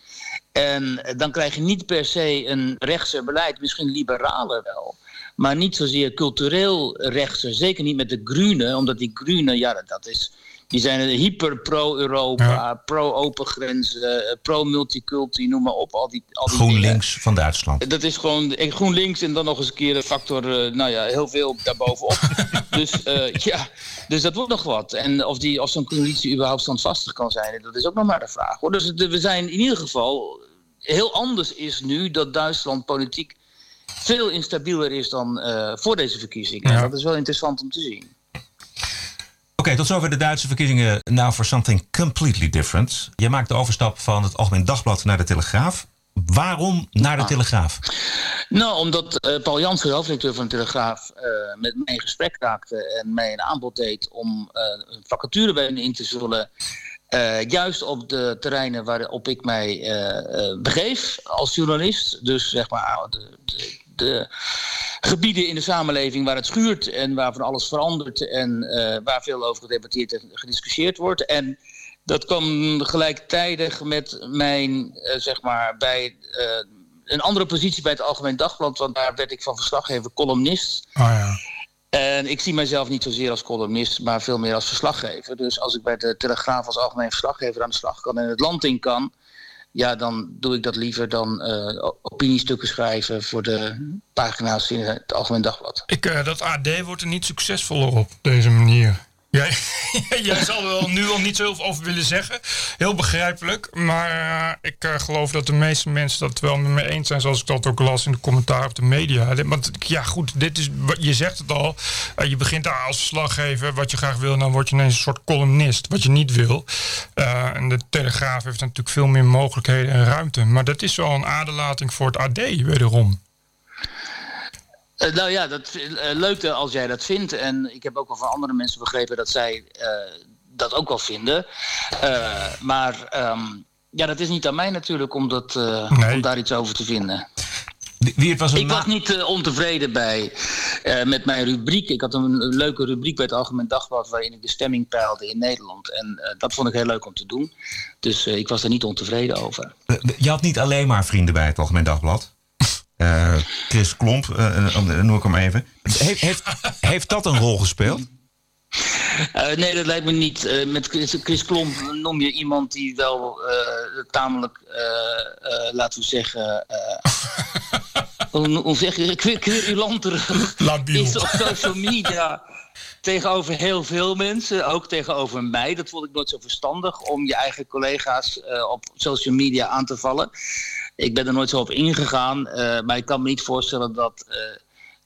En eh, dan krijg je niet per se een rechtser beleid, misschien liberaler wel. Maar niet zozeer cultureel rechtser, zeker niet met de Groenen. Omdat die Groenen, ja, dat- dat is, die zijn hyper pro-Europa, pro-open grenzen, eh, pro-multiculti, noem maar op. Al die, al die dingen.
GroenLinks van Duitsland.
Dat is gewoon GroenLinks en dan nog eens een keer een factor, eh, nou ja, heel veel daarbovenop. dus eh, ja, dus dat wordt nog wat. En of, die, of zo'n coalitie überhaupt standvastig kan zijn, dat is ook nog maar de vraag. Hoor. Dus we zijn in ieder geval, heel anders is nu dat Duitsland politiek veel instabieler is dan voor deze verkiezingen.
Ja.
En dat is wel interessant om te zien.
Oké, tot zover de Duitse verkiezingen. Now for something completely different. Je maakt de overstap van het Algemeen Dagblad naar de Telegraaf. Waarom naar de Telegraaf?
Nou, omdat eh, Paul Jansen, de hoofdredacteur van de Telegraaf, eh, met mij in gesprek raakte en mij een aanbod deed om eh, een vacature bij hen in te zullen. juist op de terreinen waarop ik mij begeef als journalist. Dus zeg maar de, de, de gebieden in de samenleving waar het schuurt en waar van alles verandert en eh, waar veel over gedebatteerd en gediscussieerd wordt. En dat kwam gelijktijdig met mijn, eh, zeg maar, bij eh, een andere positie bij het Algemeen Dagblad, want daar werd ik van verslaggever columnist.
Oh ja.
En ik zie mijzelf niet zozeer als columnist, maar veel meer als verslaggever. Dus als ik bij de Telegraaf als algemeen verslaggever aan de slag kan en het land in kan, ja, dan doe ik dat liever dan eh, opiniestukken schrijven voor de pagina's in het Algemeen Dagblad.
Ik, eh, dat AD wordt er niet succesvoller op deze manier. Jij, zal er nu al niet zo heel veel over willen zeggen. Heel begrijpelijk. Maar eh, ik eh, geloof dat de meeste mensen dat wel met me eens zijn. Zoals ik dat ook las in de commentaar op de media. Want ja, goed, dit is, je zegt het al. Eh, je begint daar als verslaggever wat je graag wil. En dan word je ineens een soort columnist. Wat je niet wil. En de Telegraaf heeft natuurlijk veel meer mogelijkheden en ruimte. Maar dat is wel een aderlating voor het AD wederom.
Eh, nou ja, dat, eh, leuk als jij dat vindt. En ik heb ook wel van andere mensen begrepen dat zij eh, dat ook wel vinden. Maar ehm, ja, dat is niet aan mij natuurlijk om, dat,
Nee.
om daar iets over te vinden.
Wie het was
Ik was niet ontevreden bij, met mijn rubriek. Ik had een, leuke rubriek bij het Algemeen Dagblad... waarin ik de stemming peilde in Nederland. En dat vond ik heel leuk om te doen. Dus ik was er niet ontevreden over.
Je had niet alleen maar vrienden bij het Algemeen Dagblad. Eh, Chris Klomp, eh, eh, noem ik hem even. Heeft, heeft, heeft dat een rol gespeeld?
Eh, nee, dat lijkt me niet. Eh, met Chris, Chris Klomp noem je iemand die wel eh, tamelijk, eh, eh, laten we zeggen, eh, hoe, hoe zeg je, querulanter is op social media tegenover heel veel mensen, ook tegenover mij. Dat vond ik nooit zo verstandig om je eigen collega's eh, op social media aan te vallen. Ik ben er nooit zo op ingegaan, eh, maar ik kan me niet voorstellen dat, eh,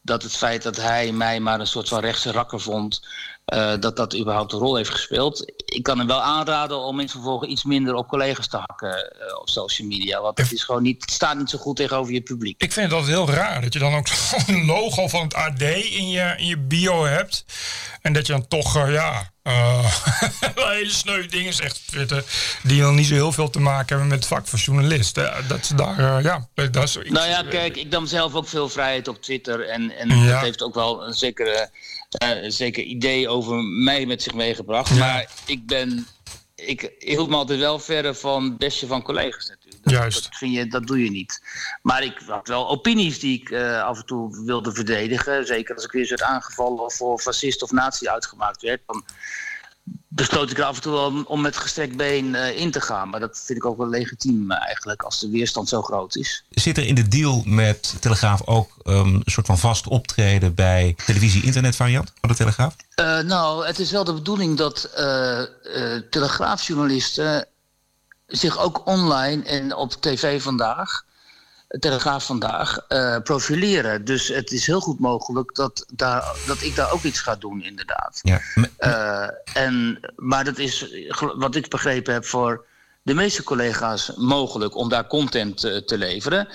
dat het feit dat hij mij maar een soort van rechtse rakker vond, eh, dat dat überhaupt een rol heeft gespeeld. Ik kan hem wel aanraden om in vervolgen iets minder op collega's te hakken op social media, want het, is gewoon niet, het staat niet zo goed tegenover je publiek.
Ik vind het altijd heel raar dat je dan ook zo'n logo van het AD in je, in je bio hebt. En dat je dan toch, ja, wel hele sneu dingen zegt Twitter. Die dan niet zo heel veel te maken hebben met het vak van journalist. Eh, dat ze daar, eh, ja, dat is zoiets.
Nou ja, kijk, ik nam zelf ook veel vrijheid op Twitter. En, en
Ja.
dat heeft ook wel een zekere, zeker idee over mij met zich meegebracht. Maar ik ben. Ik hield me altijd wel verder van het beste van collega's natuurlijk. Dat,
Juist.
Dat, vind je, dat doe je niet. Maar ik had wel opinies die ik eh, af en toe wilde verdedigen. Zeker als ik weer eens werd aangevallen of voor fascist of nazi uitgemaakt werd. Dan besloot ik er af en toe wel om- om met gestrekt been eh, in te gaan. Maar dat vind ik ook wel legitiem eh, eigenlijk als de weerstand zo groot is.
Zit er in de deal met Telegraaf ook ehm, een soort van vast optreden bij televisie-internet variant van de Telegraaf?
Eh, nou, het is wel de bedoeling dat eh, eh, telegraafjournalisten zich ook online en op tv vandaag, Telegraaf vandaag, eh, profileren. Dus het is heel goed mogelijk dat, daar, dat ik daar ook iets ga doen, inderdaad.
Ja.
Eh, en, maar dat is, wat ik begrepen heb, voor de meeste collega's mogelijk om daar content eh, te leveren.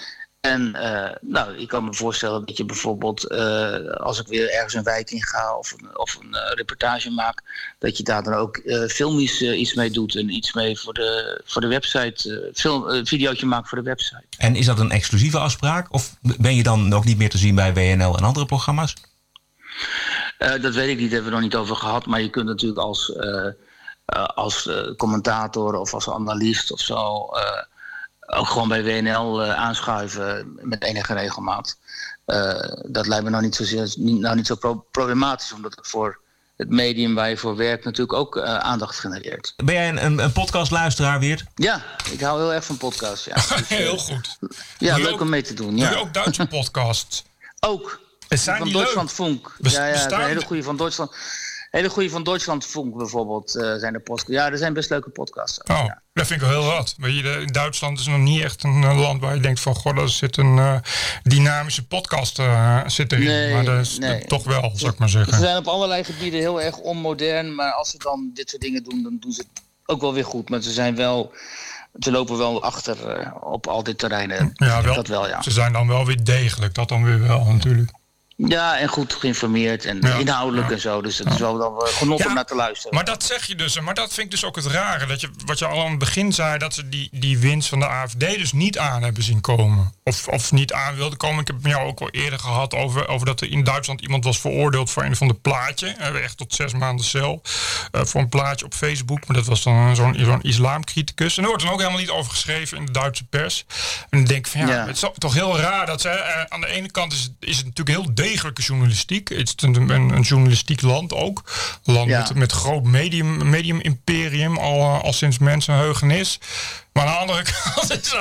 En eh, nou, ik kan me voorstellen dat je bijvoorbeeld, eh, als ik weer ergens een wijk in ga of een, of een eh, reportage maak, dat je daar dan ook filmisch iets mee doet en iets mee voor de, voor de website, film, eh, videootje maakt voor de website.
En is dat een exclusieve afspraak? Of ben je dan ook niet meer te zien bij WNL en andere programma's?
Dat weet ik niet, daar hebben we nog niet over gehad. Maar je kunt natuurlijk als, als commentator of als analist of zo ook gewoon bij WNL eh, aanschuiven met enige regelmaat. Eh, dat lijkt me nou niet, zozeer, niet, nou niet zo pro- problematisch, omdat het voor het medium waar je voor werkt natuurlijk ook eh, aandacht genereert.
Ben jij een, een, een podcastluisteraar, Weert?
Ja, ik hou heel erg van podcasts. Ja, Dus,
Heel goed.
ja
Doe
leuk
ook-
om mee te doen.
Doe je
Ja.
ook Duitse podcasts?
Ook.
zijn
van
die
Duitsland
leuk?
Funk. Ja, ja, een hele goede van Duitsland. Hele goede van Duitsland Funk bijvoorbeeld eh, zijn er podcasts. Ja, er zijn best leuke podcasts. ook,
Oh,
ja.
dat vind ik wel heel wat. In Duitsland is nog niet echt een eh, land waar je denkt van... goh, daar zit een eh, dynamische podcast zit erin.
Nee,
maar dat is
nee.
toch wel, zou ik maar
Ze
zeggen.
zijn op allerlei gebieden heel erg onmodern. Maar als ze dan dit soort dingen doen, dan doen ze het ook wel weer goed. Maar ze zijn wel... Ze lopen wel achter op al die terreinen.
Ja, wel,
Dat wel, ja.
Ze zijn dan wel weer degelijk. Dat dan weer wel, natuurlijk.
Ja, en goed geïnformeerd en
Ja,
inhoudelijk
ja.
en zo. Dus het is wel dan wel genot om naar te luisteren.
Maar dat zeg je dus. Maar dat vind ik dus ook het rare. Dat je, wat je al aan het begin zei, dat ze die, die winst van de AFD dus niet aan hebben zien komen. Of, of niet aan wilden komen. Ik heb het met jou ook al eerder gehad over, over dat er in Duitsland iemand was veroordeeld voor een van de plaatje. Eh, Echt tot zes maanden cel. eh, voor een plaatje op Facebook. Maar dat was dan zo'n zo'n islamcriticus. En er wordt dan ook helemaal niet over geschreven in de Duitse pers. En dan denk ik van ja, het is toch- heel raar dat ze. eh, aan de ene kant is, het- is het natuurlijk heel degelijke journalistiek. Het is een, een, journalistiek land ook. Land
Ja.
met, met groot medium, medium imperium al, eh, al sinds mensenheugenis. Maar aan de andere kant is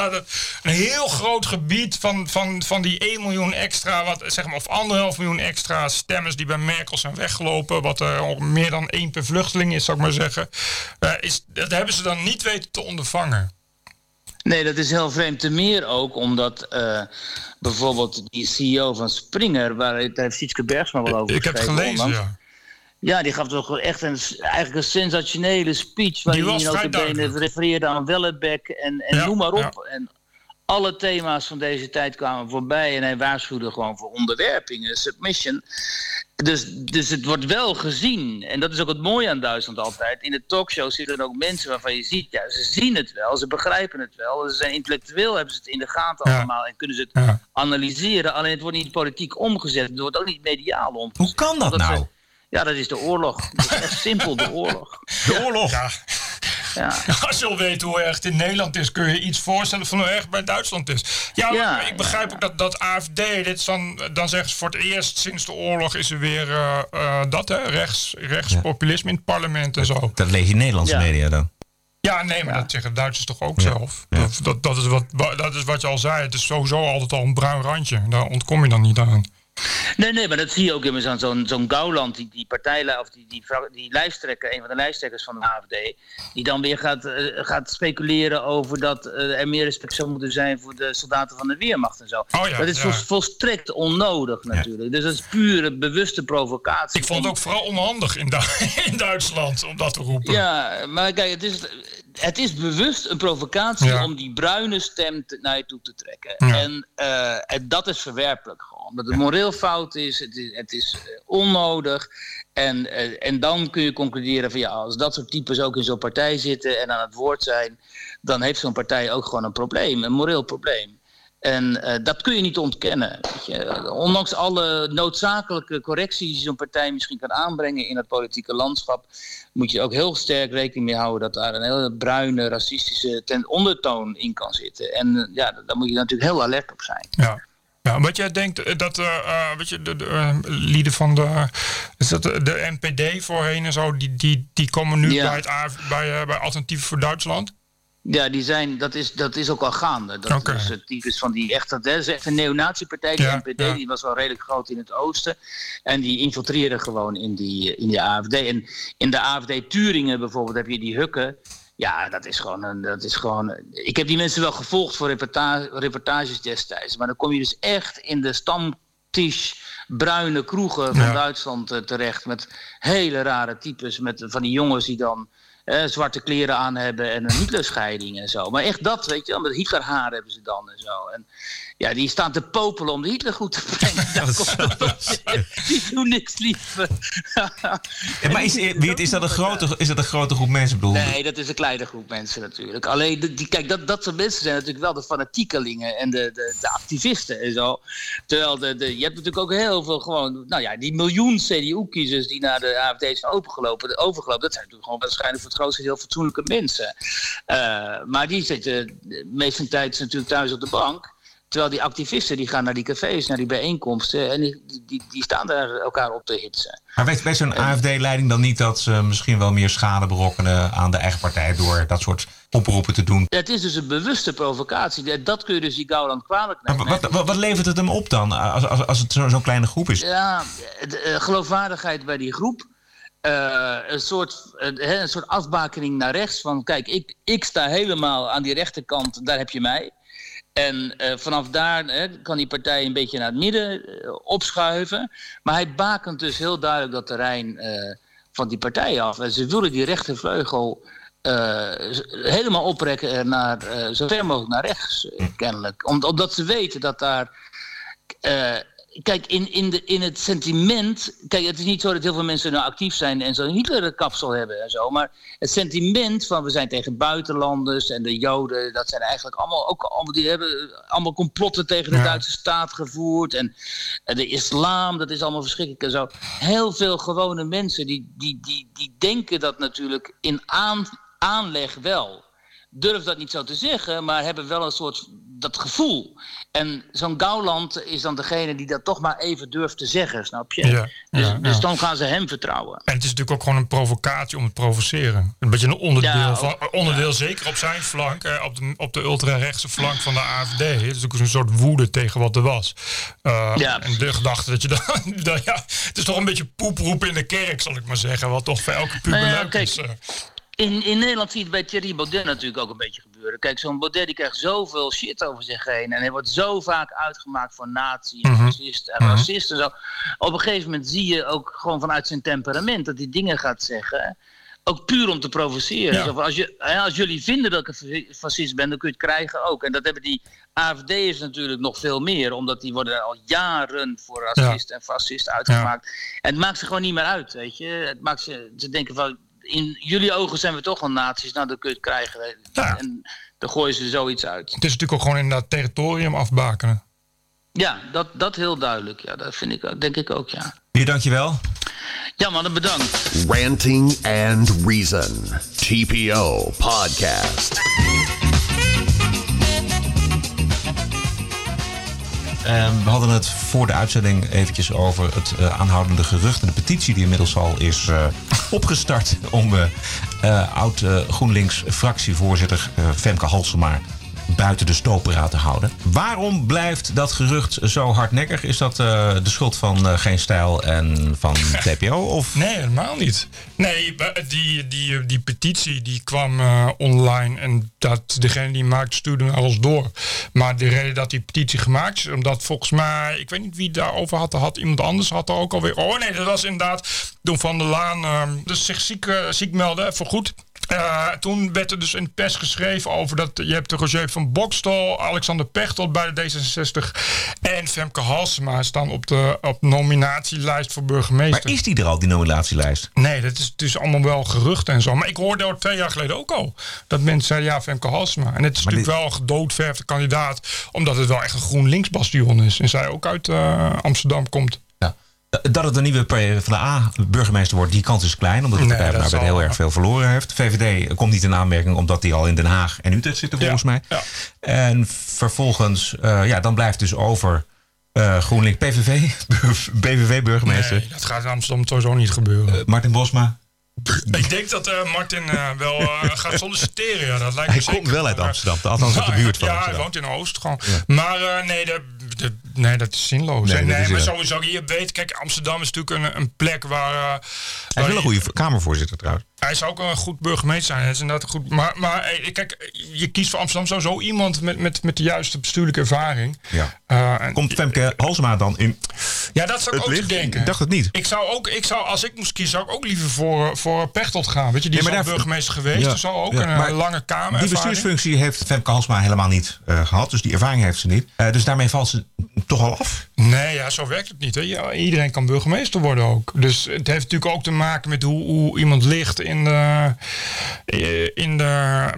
een heel groot gebied van, van, van die 1 miljoen extra, wat, zeg maar, of anderhalf miljoen extra stemmers die bij Merkel zijn weggelopen. Wat er al meer dan één per vluchteling is, zou ik maar zeggen. Eh, is, dat hebben ze dan niet weten te ondervangen.
Nee, dat is heel vreemd. Te meer ook omdat eh, bijvoorbeeld die CEO van Springer, waar daar heeft Sietske Bergsma wel over
Ik heb het gelezen, ja.
Ja, die gaf toch echt een, eigenlijk een sensationele speech. Waarin hij notabene
duidelijk.
refereerde aan Wellebeck en, en
Ja,
noem maar op.
ja.
En alle thema's van deze tijd kwamen voorbij. En hij waarschuwde gewoon voor onderwerping en submission. Dus, dus het wordt wel gezien. En dat is ook het mooie aan Duitsland altijd. In de talkshows zitten er ook mensen waarvan je ziet... ja, ze zien het wel, ze begrijpen het wel. Ze zijn intellectueel, hebben ze het in de gaten
Ja.
allemaal... en kunnen ze het
Ja.
analyseren. Alleen het wordt niet politiek omgezet. Het wordt ook niet mediaal omgezet.
Hoe kan dat
ze-
nou?
ja, dat is de oorlog. Dat is echt simpel, de oorlog.
De oorlog.
Ja,
Ja.
als je wil weten hoe erg het in Nederland is, kun je iets voorstellen van hoe erg het bij Duitsland is. Ja, maar
Ja,
ik begrijp ook dat, dat AFD, dit is dan, dan zeggen ze voor het eerst sinds de oorlog is er weer eh, eh, dat, hè, rechts, rechtspopulisme in het parlement en zo.
Dat lees je in Nederlandse
Ja.
media dan.
Ja, nee, maar dat zeggen Duitsers toch ook zelf. Dat, dat, dat, is wat, dat is wat je al zei. Het is sowieso altijd al een bruin randje. Daar ontkom je dan niet aan.
Nee, nee, maar dat zie je ook immers aan zo'n zo'n Gauland, die, die partij, of die, die, die lijsttrekker, een van de lijsttrekkers van de AFD, die dan weer gaat, eh, gaat speculeren over dat eh, er meer respect zou moeten zijn voor de soldaten van de Weermacht en zo.
Oh ja,
dat is
ja.
vol- volstrekt onnodig natuurlijk. Dus dat is pure bewuste provocatie.
Ik vond het ook vooral onhandig in, Du- in Duitsland om dat te roepen.
Ja, maar kijk, het is, het is bewust een provocatie
Ja.
om die bruine stem te- naar je toe te trekken.
Ja.
En, eh, en dat is verwerpelijk gewoon. Omdat het moreel fout is, het is, het is eh, onnodig. En, eh, en dan kun je concluderen van ja, als dat soort types ook in zo'n partij zitten en aan het woord zijn, dan heeft zo'n partij ook gewoon een probleem, een moreel probleem. En eh, dat kun je niet ontkennen. Weet je. Ondanks alle noodzakelijke correcties die zo'n partij misschien kan aanbrengen in het politieke landschap, moet je ook heel sterk rekening mee houden dat daar een hele bruine, racistische ten ondertoon in kan zitten. En eh, ja, daar moet je natuurlijk heel alert op zijn.
Ja. Ja, wat jij denkt eh, dat weet je, de, de lieden van de, is dat de, de NPD voorheen en zo, die, die, die komen nu
Ja.
bij, het bij, bij Alternatief voor Duitsland?
Ja, die zijn, dat, is, dat is ook al gaande. Dat is het types van die echt, dat is echt een neonatiepartij. Die
Ja,
NPD
ja.
die was wel redelijk groot in het oosten. En die infiltreerden gewoon in die, in die AFD. En in de AFD Turingen bijvoorbeeld heb je die Hukken. Ja, dat is gewoon een, dat is gewoon. Ik heb die mensen wel gevolgd voor reportage, reportages destijds. Maar dan kom je dus echt in de stamtisch bruine kroegen van
Ja.
Duitsland eh, terecht. Met hele rare types. Met van die jongens die dan eh, zwarte kleren aan hebben en een Hitlerscheiding en zo. Maar echt dat, weet je wel. Met Hitlerhaar hebben ze dan en zo. En ja, die staan te popelen om de Hitler goed te brengen. Daar komt het. Die doen niks liever.
Ja, maar is, is, dat een grote, is dat een grote groep mensen? Bedoel,
Nee, dat is een kleine groep mensen natuurlijk. Alleen, die, kijk, dat, dat soort mensen zijn natuurlijk wel de fanatiekelingen en de, de, de activisten en zo. Terwijl de, de, je hebt natuurlijk ook heel veel gewoon, nou ja, die miljoen CDU-kiezers die naar de AFD zijn overgelopen, overgelopen, dat zijn natuurlijk gewoon waarschijnlijk voor het grootste deel fatsoenlijke mensen. Eh, maar die zitten de meeste tijd natuurlijk thuis op de bank. Terwijl die activisten die gaan naar die cafés, naar die bijeenkomsten en die, die, die staan daar elkaar op te hitsen.
maar weet, weet zo'n AFD-leiding dan niet dat ze misschien wel meer schade berokkenen aan de eigen partij door dat soort oproepen te doen?
Het is dus een bewuste provocatie. Dat kun je dus die Gauland kwalijk nemen.
wat, wat, wat levert het hem op dan, als, als, als het zo- zo'n kleine groep is?
Ja, de, eh, geloofwaardigheid bij die groep. Eh, een, soort, eh, een soort afbakening naar rechts. Van kijk, ik, ik sta helemaal aan die rechterkant, daar heb je mij. En eh, vanaf daar kan die partij een beetje naar het midden eh, opschuiven. Maar hij bakent dus heel duidelijk dat terrein eh, van die partij af. En ze willen die rechtervleugel helemaal oprekken en naar, zo ver mogelijk naar rechts, kennelijk. Om, omdat ze weten dat daar kijk, in, in, de, in het sentiment. Kijk, het is niet zo dat heel veel mensen nou actief zijn en zo'n Hitler-kapsel hebben en zo. Maar het sentiment van we zijn tegen buitenlanders en de Joden, dat zijn eigenlijk allemaal ook allemaal, die hebben allemaal complotten tegen de
Ja.
Duitse staat gevoerd. En, en de islam, dat is allemaal verschrikkelijk en zo. Heel veel gewone mensen die, die, die, die denken dat natuurlijk in aan, aanleg wel durf dat niet zo te zeggen, maar hebben wel een soort dat gevoel. En zo'n Gauland is dan degene die dat toch maar even durft te zeggen, snap je?
Ja,
dus,
ja,
dus
ja.
dan gaan ze hem vertrouwen.
En het is natuurlijk ook gewoon een provocatie om het provoceren. Een beetje een onderdeel, van, onderdeel zeker op zijn flank, eh, op de, op de ultra-rechtse flank van de AFD. Het is ook een soort woede tegen wat er was. Eh,
Ja,
en de gedachte dat je dan, dat, ja, het is toch een beetje poeproep in de kerk, zal ik maar zeggen. Wat toch voor elke puber
Nou
leuk
kijk,
is.
In, in Nederland zie je het bij Thierry Baudet natuurlijk ook een beetje gebeuren. Kijk, zo'n Baudet die krijgt zoveel shit over zich heen. En hij wordt zo vaak uitgemaakt voor nazi, en
Mhm.
fascist en racist en zo. Op een gegeven moment zie je ook gewoon vanuit zijn temperament dat hij dingen gaat zeggen. Ook puur om te provoceren.
Ja.
Als, je, als jullie vinden dat ik een fa- fascist ben, dan kun je het krijgen ook. En dat hebben die AFD'ers natuurlijk nog veel meer. Omdat die worden al jaren voor racist en fascist uitgemaakt. En het maakt ze gewoon niet meer uit, weet je. Het maakt ze, ze denken van, in jullie ogen zijn we toch wel nazi's. Nou, dan kun je het krijgen.
Ja.
En dan gooien ze zoiets uit.
Het is natuurlijk ook gewoon inderdaad territorium afbakenen.
Ja, dat, dat heel duidelijk. Ja, dat vind ik, ook- denk ik ook, ja.
Weer dankjewel.
Ja, mannen, bedankt.
Ranting and Reason. TPO Podcast.
We hadden het voor de uitzending eventjes over het eh, aanhoudende gerucht. En de petitie die inmiddels al is eh, opgestart om eh, oud GroenLinks fractievoorzitter Femke Halsema buiten de stopera te houden. Waarom blijft dat gerucht zo hardnekkig? Is dat eh, de schuld van eh, Geen Stijl en van TPO? Of
Nee, helemaal niet. Nee, die, die, die petitie die kwam eh, online en dat degene die maakte stuurde ons door. Maar de reden dat die petitie gemaakt is, omdat volgens mij, ik weet niet wie daarover had, had iemand anders had er ook alweer. Oh nee, dat was inderdaad toen Van der Laan eh, dus zich ziek, ziek meldde voor goed. Eh, toen werd er dus in de pers geschreven over dat je hebt de Roger van Bokstel, Alexander Pechtel bij de D66 en Femke Halsema staan op de op nominatielijst voor burgemeester.
maar is die er al, die nominatielijst?
Nee, dat is dus allemaal wel gerucht en zo. Maar ik hoorde al twee jaar geleden ook al dat mensen zeiden ja, Femke Halsema. En het is
Maar
natuurlijk wel een gedoodverfde kandidaat, omdat het wel echt een GroenLinks bastion is. En zij ook uit eh, Amsterdam komt.
Ja. Dat het een nieuwe PvdA-burgemeester wordt, die kans is klein. Omdat de Partij van de Arbeid heel erg veel verloren heeft. VVD komt niet in aanmerking omdat die al in Den Haag en Utrecht zitten volgens mij.
Ja.
En vervolgens, eh, ja, dan blijft dus over eh, GroenLinks PVV, BVV-burgemeester
Nee, dat gaat in Amsterdam sowieso niet gebeuren.
Martin Bosma.
ik denk dat eh, Martin eh, wel eh, gaat solliciteren. Ja, dat lijkt
Hij
me zeker.
komt wel uit Amsterdam, althans uit de buurt van
Ja, hij woont in Oost gewoon. Maar eh, nee, de, nee, dat is zinloos.
Nee,
maar
inderdaad-
sowieso, je weet, kijk, Amsterdam is natuurlijk een, een plek waar... eh,
Hij is wel een goede Kamervoorzitter trouwens.
Hij zou ook een goed burgemeester zijn. Hij is inderdaad goed. Maar, maar eh, kijk, je kiest voor Amsterdam sowieso iemand met, met, met de juiste bestuurlijke ervaring.
Ja.
Eh, en-
Komt Femke Halsema dan in
ja, dat zou ik ook denken.
Ik dacht het niet.
Ik zou ook, ik zou, als ik moest kiezen, zou ik ook liever voor, voor Pechtold gaan. Weet je, die
Ja,
is
maar
al
daar-
burgemeester geweest.
Ja,
al ook
ja,
een
maar
eh, lange kamer.
Die bestuursfunctie heeft Femke Halsema helemaal niet eh, gehad. Dus die ervaring heeft ze niet. Eh, dus daarmee valt ze toch al af.
Nee, ja, zo werkt het niet. Hè. Ja, iedereen kan burgemeester worden ook. Dus het heeft natuurlijk ook te maken met hoe, hoe iemand ligt in de, in de,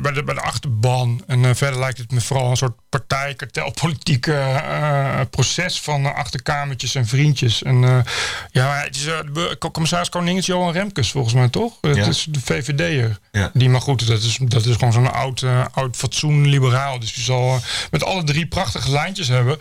bij, de, bij de achterban. En verder lijkt het me vooral een soort partij, kartelpolitieke eh, proces van achterkamertjes en vriendjes. En eh, ja, het is, eh, de bur- commissaris Koningin is Johan Remkes volgens mij toch? Het
Ja.
is de VVD'er.
Ja.
Die, maar goed, dat is, dat is gewoon zo'n oud, eh, oud fatsoen liberaal. Dus die zal eh, met alle drie prachtige lijntjes hebben.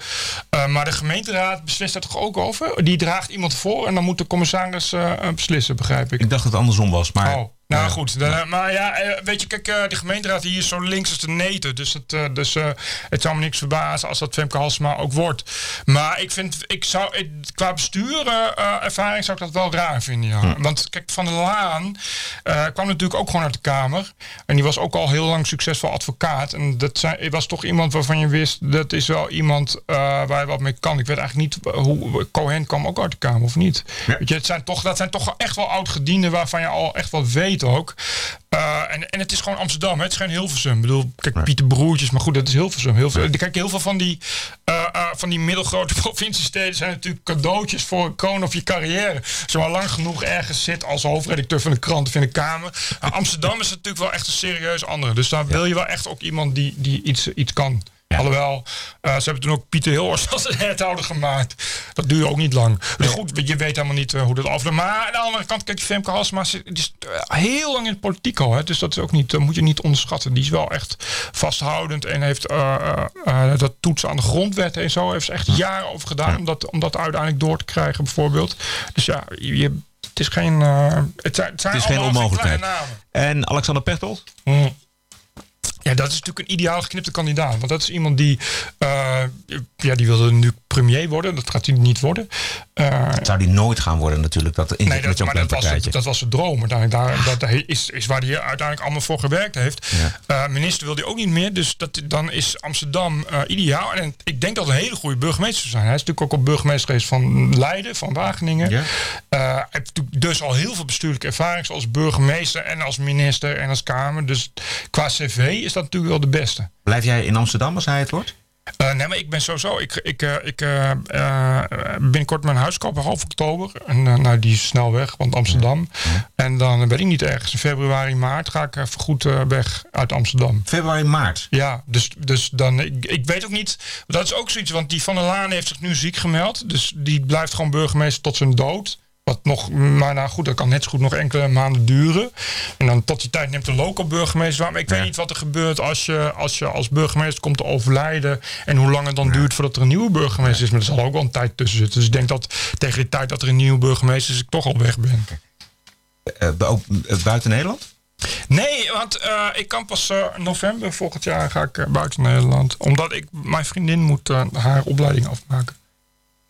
Eh, maar de gemeenteraad beslist daar toch ook over? Die draagt iemand voor en dan moet de commissaris eh, eh, beslissen, begrijp ik.
Ik dacht dat het andersom was. Maar
Oh, nou goed. Dan, maar ja, eh, weet je, kijk, eh, de gemeenteraad hier is zo links als de neten. Dus, het, eh, dus eh, het zou me niks verbazen als dat Femke Halsema ook wordt. Maar ik vind, ik zou, ik- qua eh, eh, ervaring zou ik dat wel raar vinden, ja.
Hm.
Want kijk, Van der Laan eh, kwam natuurlijk ook gewoon uit de Kamer. En die was ook al heel lang succesvol advocaat. En dat zijn, was toch iemand waarvan je wist, dat is wel iemand eh, waar je wat mee kan. Ik weet eigenlijk niet hoe, Cohen kwam ook uit de Kamer of niet. Weet je, het zijn toch, dat zijn toch echt wel oud-gedienden waarvan je al echt wat weet ook. Eh, en, en het is gewoon Amsterdam, hè? het is geen Hilversum. Ik bedoel, kijk, Pieter Broertjes, maar goed, dat is Hilversum. Heel veel, Kijk, heel veel van die, eh, eh, van die middelgrote provinciesteden zijn natuurlijk cadeautjes voor een kroon of je carrière. Maar lang genoeg ergens zit als hoofdredacteur van de krant of in de Kamer. Amsterdam is natuurlijk wel echt een serieus andere. Dus daar wil je wel echt ook iemand die, die iets, iets kan. Alhoewel, eh, ze hebben toen ook Pieter Hilhorst als een hethouder gemaakt. Dat duurde ook niet lang. Dus goed, je weet helemaal niet eh, hoe dat afloopt. Maar aan de andere kant, kijk, Femke Halsema zit- die is eh, heel lang in de politiek al. Hè. Dus dat is ook niet, moet je niet onderschatten. Die is wel echt vasthoudend en heeft dat toetsen aan de grondwet en zo. Heeft ze echt jaren over gedaan om, dat, om dat uiteindelijk door te krijgen, bijvoorbeeld. Dus ja, je, het is geen. het zijn, het zijn
het is geen onmogelijkheid. En Alexander Pechtold?
Mm. Ja, dat is natuurlijk een ideaal geknipte kandidaat. Want dat is iemand die, eh, ja, die wilde nu premier worden. Dat gaat hij niet worden. Eh,
Dat zou die nooit gaan worden natuurlijk. Dat
Nee,
met
dat,
zo'n
maar
klein
dat was,
partijtje.
het, dat was de droom. Uiteindelijk. Daar, dat is, is waar hij uiteindelijk allemaal voor gewerkt heeft. Eh, minister wil hij ook niet meer. Dus dat, dan is Amsterdam eh, ideaal. En ik denk dat een hele goede burgemeester zou zijn. Hij is natuurlijk ook al burgemeester geweest van Leiden, van Wageningen.
Ja.
Hij heeft dus al heel veel bestuurlijke ervaring. Zoals burgemeester en als minister en als Kamer. Dus qua cv is dat natuurlijk wel de beste.
Blijf jij in Amsterdam als hij het wordt?
Eh, nee, maar ik ben sowieso. Ik, ik, eh, ik eh, binnenkort mijn huis kopen, half oktober. En nou, die is snel weg, want Amsterdam. En dan weet ik niet ergens in februari, maart ga ik even goed weg uit Amsterdam.
Februari, maart?
Ja, dus, dus dan. Ik, ik weet ook niet. Dat is ook zoiets, want die Van der Laan heeft zich nu ziek gemeld. Dus die blijft gewoon burgemeester tot zijn dood. Wat nog, maar nou goed, dat kan net zo goed nog enkele maanden duren. En dan tot die tijd neemt de local burgemeester waar. Maar ik weet niet wat er gebeurt als je, als je als burgemeester komt te overlijden. En hoe lang het dan duurt voordat er een nieuwe burgemeester is. Maar er zal ook wel een tijd tussen zitten. Dus ik denk dat tegen die tijd dat er een nieuwe burgemeester is, ik toch al weg ben.
Eh, ook, eh, buiten Nederland?
Nee, want eh, ik kan pas eh, november volgend jaar ga ik eh, buiten Nederland. Omdat ik, mijn vriendin moet eh, haar opleiding afmaken.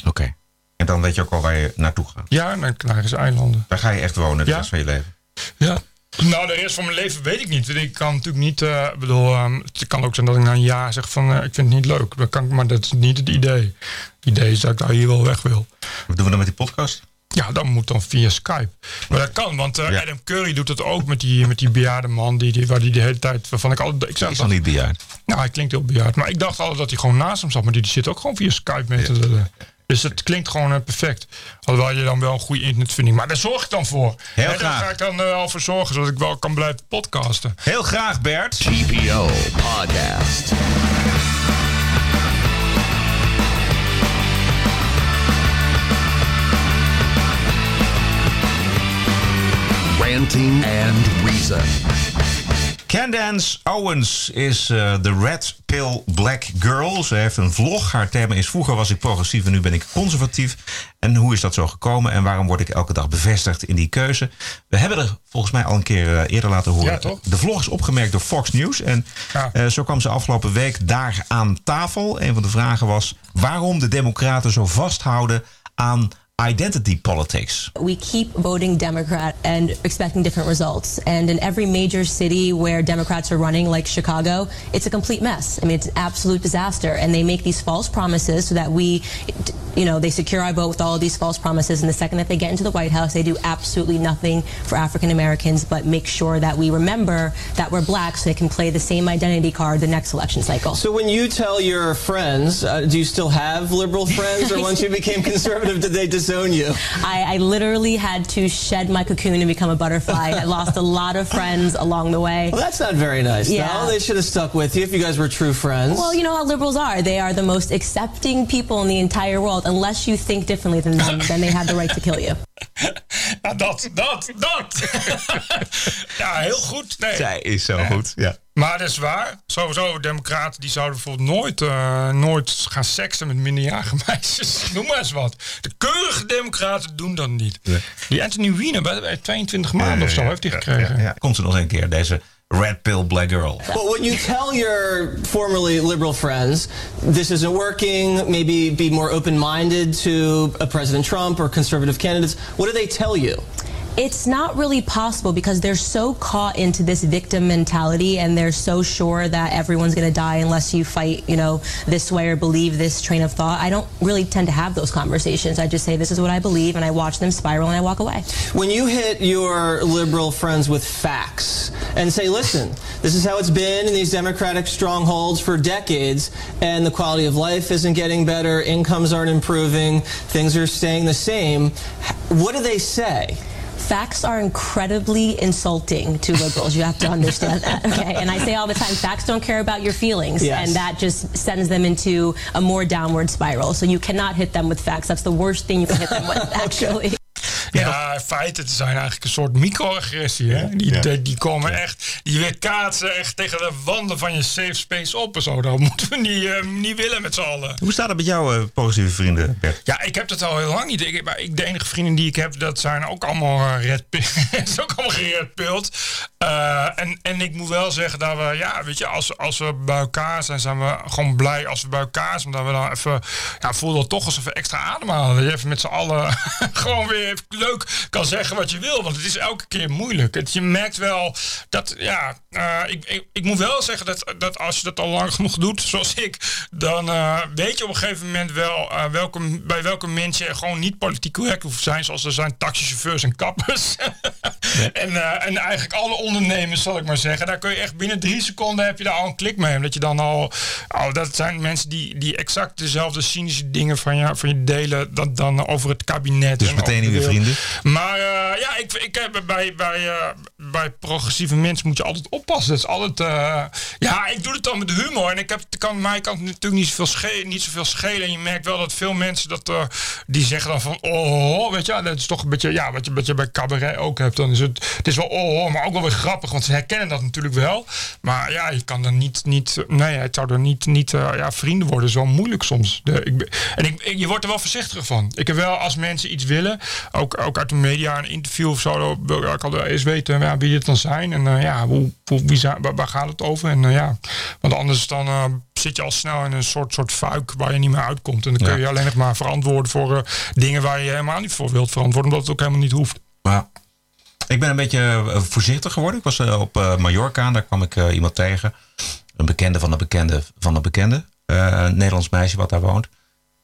Oké. En dan weet je ook al waar je naartoe gaat.
Ja, naar Canarische eilanden.
Daar ga je echt wonen de
Ja.
rest van je leven.
Ja. Nou, de rest van mijn leven weet ik niet. Ik kan natuurlijk niet, eh, ik bedoel, ehm, het kan ook zijn dat ik na een jaar zeg van, eh, ik vind het niet leuk. Dat kan, maar dat is niet het idee. Het idee is dat ik daar hier wel weg wil.
Wat doen we dan met die podcast?
Ja, dat moet dan via Skype. Maar dat kan, want eh, Adam Curry doet het ook met die, met die bejaarde man. Die, die, waar die de hele tijd, waarvan ik altijd... Ik
is nog niet bejaard.
Nou, hij klinkt heel bejaard. Maar ik dacht altijd dat hij gewoon naast hem zat. Maar die, die zit ook gewoon via Skype te lullen. Dus het klinkt gewoon eh, perfect. Alhoewel je dan wel een goede internetvinding... Maar daar zorg ik dan voor.
Heel
En
graag.
Daar ga ik dan eh, wel voor zorgen, zodat ik wel kan blijven podcasten.
Heel graag, Bert.
TPO Podcast. Ranting and Reason.
Candace Owens is eh, de Red Pill Black Girl. Ze heeft een vlog. Haar thema is vroeger was ik progressief en nu ben ik conservatief. En hoe is dat zo gekomen en waarom word ik elke dag bevestigd in die keuze? We hebben er volgens mij al een keer eh, eerder laten horen.
Ja, toch?
De vlog is opgemerkt door Fox News. En
Ja.
eh, zo kwam ze afgelopen week daar aan tafel. Een van de vragen was waarom de democraten zo vasthouden aan identity politics.
We keep voting Democrat and expecting different results. And in every major city where Democrats are running, like Chicago, it's a complete mess. I mean, it's an absolute disaster. And they make these false promises so that we, you know, they secure our vote with all of these false promises. And the second that they get into the White House, they do absolutely nothing for African Americans but make sure that we remember that we're black so they can play the same identity card the next election cycle.
So when you tell your friends, uh, do you still have liberal friends, or once you became conservative, did they disown you?
I, I literally had to shed my cocoon and become a butterfly. I lost a lot of friends along the way.
Well, that's not very nice.
Yeah.
No, they should have stuck with you if you guys were true friends.
Well, you know how liberals are. They are the most accepting people in the entire world. Unless you think differently than them, then they have the right to kill you.
Ja, dat, dat, dat. ja, heel goed. Nee.
Zij is zo goed. Ja.
Maar dat is waar. Sowieso, democraten die zouden bijvoorbeeld nooit, eh, nooit gaan seksen met minderjarige meisjes. Noem maar eens wat. De keurige democraten doen dat niet. Die Anthony Weiner, bij, bij 22 maanden of zo, heeft hij gekregen.
Ja. Komt ze nog een keer, deze Red Pill Black Girl.
But when you tell your formerly liberal friends this isn't working, maybe be more open minded to a President Trump or conservative candidates, what do they tell you?
It's not really possible because they're so caught into this victim mentality and they're so sure that everyone's going to die unless you fight, you know, this way or believe this train of thought. I don't really tend to have those conversations. I just say, this is what I believe, and I watch them spiral and I walk away.
When you hit your liberal friends with facts and say, listen, this is how it's been in these Democratic strongholds for decades, and the quality of life isn't getting better, incomes aren't improving, things are staying the same, what do they say?
Facts are incredibly insulting to liberals. You have to understand that. Okay. And I say all the time, facts don't care about your feelings.
Yes.
And that just sends them into a more downward spiral. So you cannot hit them with facts. That's the worst thing you can hit them with, actually.
Ja, feiten zijn eigenlijk een soort microagressie. Hè? Die, die, die komen echt, die weerkaatsen echt tegen de wanden van je safe space op en zo. Dat moeten we niet, eh, niet willen met z'n allen.
Hoe staat het met jouw eh, positieve vrienden, Bert?
Ja, ik heb dat al heel lang niet. Ik, maar ik, de enige vrienden die ik heb, dat zijn ook allemaal uh, red is ook allemaal geredpild. Uh, en, en ik moet wel zeggen dat we, ja, weet je, als, als we bij elkaar zijn, zijn we gewoon blij als we bij elkaar zijn. Omdat we dan even, ja, voelen het toch alsof we extra ademhalen. Dat je even met z'n allen gewoon weer leuk kan zeggen wat je wil. Want het is elke keer moeilijk. Het, je merkt wel dat, ja, uh, ik, ik, ik, moet wel zeggen dat, dat als je dat al lang genoeg doet, zoals ik, dan uh, weet je op een gegeven moment wel uh, welke, bij welke mensen gewoon niet politiek correct hoeft te zijn. Zoals er zijn taxichauffeurs en kappers. En, eh, en eigenlijk alle ondernemers, zal ik maar zeggen. Daar kun je echt binnen drie seconden heb je daar al een klik mee. Omdat je dan al. Oh, dat zijn mensen die, die exact dezelfde cynische dingen van je, van je delen. Dan, dan over het kabinet.
Dus
en
meteen nieuwe vrienden?
Maar eh, ja, ik, ik heb bij, bij, eh, bij progressieve mensen moet je altijd oppassen. Dat is altijd. eh, ja, ik doe het dan met humor. En ik heb, kan, mij kan het natuurlijk niet zoveel, schelen, niet zoveel schelen. En je merkt wel dat veel mensen dat. die zeggen dan van. Oh, weet je, dat is toch een beetje. Ja, wat je, wat je bij cabaret ook hebt. Dan is het. Het is wel oh, maar ook wel weer grappig. Want ze herkennen dat natuurlijk wel. Maar ja, je kan dan niet. niet nee, het zou er niet. niet ja, vrienden worden. Zo moeilijk soms. De, ik, en ik- je wordt er wel voorzichtiger van. Ik heb wel als mensen iets willen. Ook, ook uit de media, een interview of zo. wil ik al eens weten ja, wie het dan zijn. En eh, ja, hoe, hoe, wie zijn, waar, waar gaat het over? En eh, ja, want anders dan eh, zit je al snel in een soort, soort fuik waar je niet meer uitkomt. En dan kun je
Ja.
alleen nog maar verantwoorden voor dingen waar je helemaal niet voor wilt verantwoorden. Omdat het ook helemaal niet hoeft.
Maar ik ben een beetje voorzichtig geworden. Ik was op Mallorca en daar kwam ik iemand tegen. Een bekende van een bekende van een bekende. Een Nederlands meisje wat daar woont.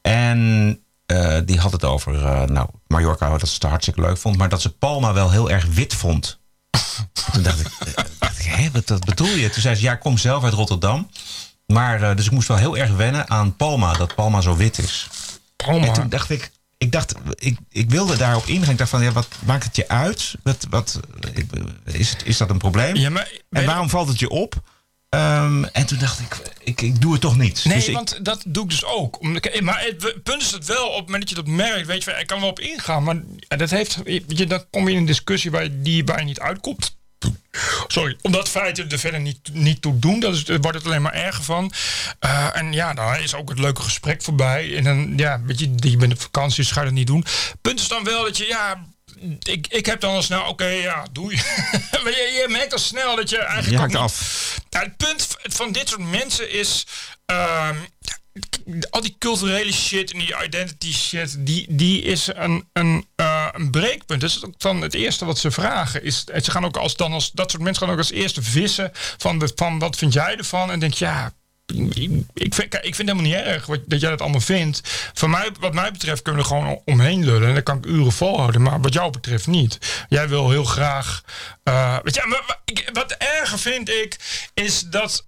En eh, die had het over, eh, nou, Mallorca, dat ze het hartstikke leuk vond. Maar dat ze Palma wel heel erg wit vond. Toen dacht ik, eh, dacht ik hé, wat dat bedoel je? Toen zei ze, ja, ik kom zelf uit Rotterdam. Maar, dus ik moest wel heel erg wennen aan Palma, dat Palma zo wit is.
Palma.
En toen dacht ik, ik dacht, ik, ik wilde daarop ingaan. Ik dacht van, ja, wat maakt het je uit? Wat, wat, is, is dat een probleem?
Ja, maar
en waarom valt het je op? Ehm, en toen dacht ik, ik, ik doe het toch niet.
Nee,
Dus ik-
want dat doe ik dus ook. Om- Maar het punt is het wel, op het moment dat je dat merkt, weet je, ik kan wel op ingaan, maar dat heeft, weet je, dan kom je in een discussie waar je, die je niet uitkomt. Sorry, omdat feiten er verder niet, niet toe doen, dat is, wordt het alleen maar erger van. Eh, en ja, dan is ook het leuke gesprek voorbij. En dan, ja, weet je, je bent op vakantie, dus ga je dat niet doen. Punt is dan wel dat je, ja, ik, ik heb dan al snel, oké, ja, doei. maar je, je merkt al snel dat je eigenlijk
Je haakt
niet-
af.
nou, het punt van dit soort mensen is. ehm, al die culturele shit en die identity shit, die, die is een, een, eh, een breekpunt. Dat is ook dan het eerste wat ze vragen. Is, en ze gaan ook als, dan als, dat soort mensen gaan ook als eerste vissen van, de, van wat vind jij ervan? En denk ja, ik, vind, ik vind het helemaal niet erg wat, dat jij dat allemaal vindt. Voor mij, wat mij betreft kunnen we er gewoon omheen lullen. En dan kan ik uren volhouden. Maar wat jou betreft niet. Jij wil heel graag... eh, weet je, maar, wat erger vind ik... is dat...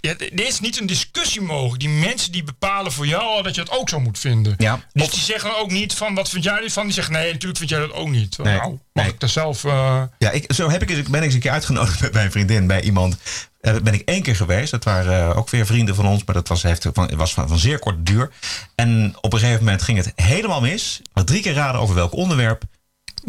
ja, er is niet een discussie mogelijk. Die mensen die bepalen voor jou al dat je het ook zo moet vinden.
Ja.
Dus die zeggen ook niet van... wat vind jij ervan? Die zeggen nee, natuurlijk vind jij dat ook niet.
Nee.
Nou, mag ik daar zelf... eh,
Ja, ik, zo heb ik, eens- ben ik eens een keer uitgenodigd met mijn vriendin bij iemand. Eh, ben ik één keer geweest. Dat waren eh, ook weer vrienden van ons, maar dat was, heeft, was van, van zeer korte duur. En op een gegeven moment ging het helemaal mis. Maar drie keer raden over welk onderwerp.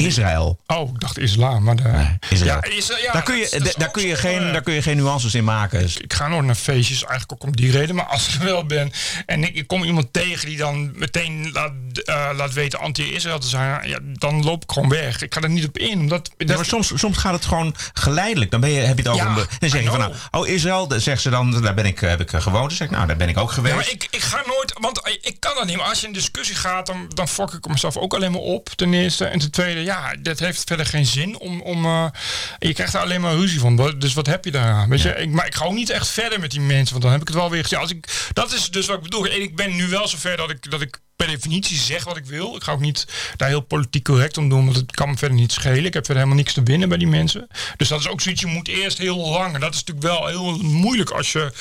Israël.
Oh, ik dacht islam, maar de,
Israël.
Ja, is, ja,
daar, kun je,
dat dat
daar, kun je geen,
eh,
daar kun je geen nuances in maken. Dus-
Ik ga nooit naar feestjes, eigenlijk ook om die reden. Maar als ik er wel ben en ik, ik kom iemand tegen die dan meteen laat, eh, laat weten anti-Israël te zijn, ja, dan loop ik gewoon weg. Ik ga er niet op in. Omdat,
Ja, maar soms, soms gaat het gewoon geleidelijk. Dan ben je, heb je het over. Een dan zeg je van, nou, oh Israël, dan zegt ze dan, daar ben ik, heb ik eh, gewoond. Dan zeg ik, nou, daar ben ik ook geweest.
Ja, maar ik, ik ga nooit, want ik kan dat niet. Maar als je in discussie gaat, dan, dan fok ik mezelf ook alleen maar op. Ten eerste. En ten tweede, ja, dat heeft verder geen zin om. om eh, je krijgt er alleen maar ruzie van. Dus wat heb je daaraan? Weet je, ik, maar ik ga ook niet echt verder met die mensen, want dan heb ik het wel weer gezien. Als ik, dat is dus wat ik bedoel. Ik ben nu wel zover dat ik, dat ik per definitie zeg wat ik wil. Ik ga ook niet daar heel politiek correct om doen, want het kan me verder niet schelen. Ik heb verder helemaal niks te winnen bij die mensen. Dus dat is ook zoiets, je moet eerst heel lang. En dat is natuurlijk wel heel moeilijk als je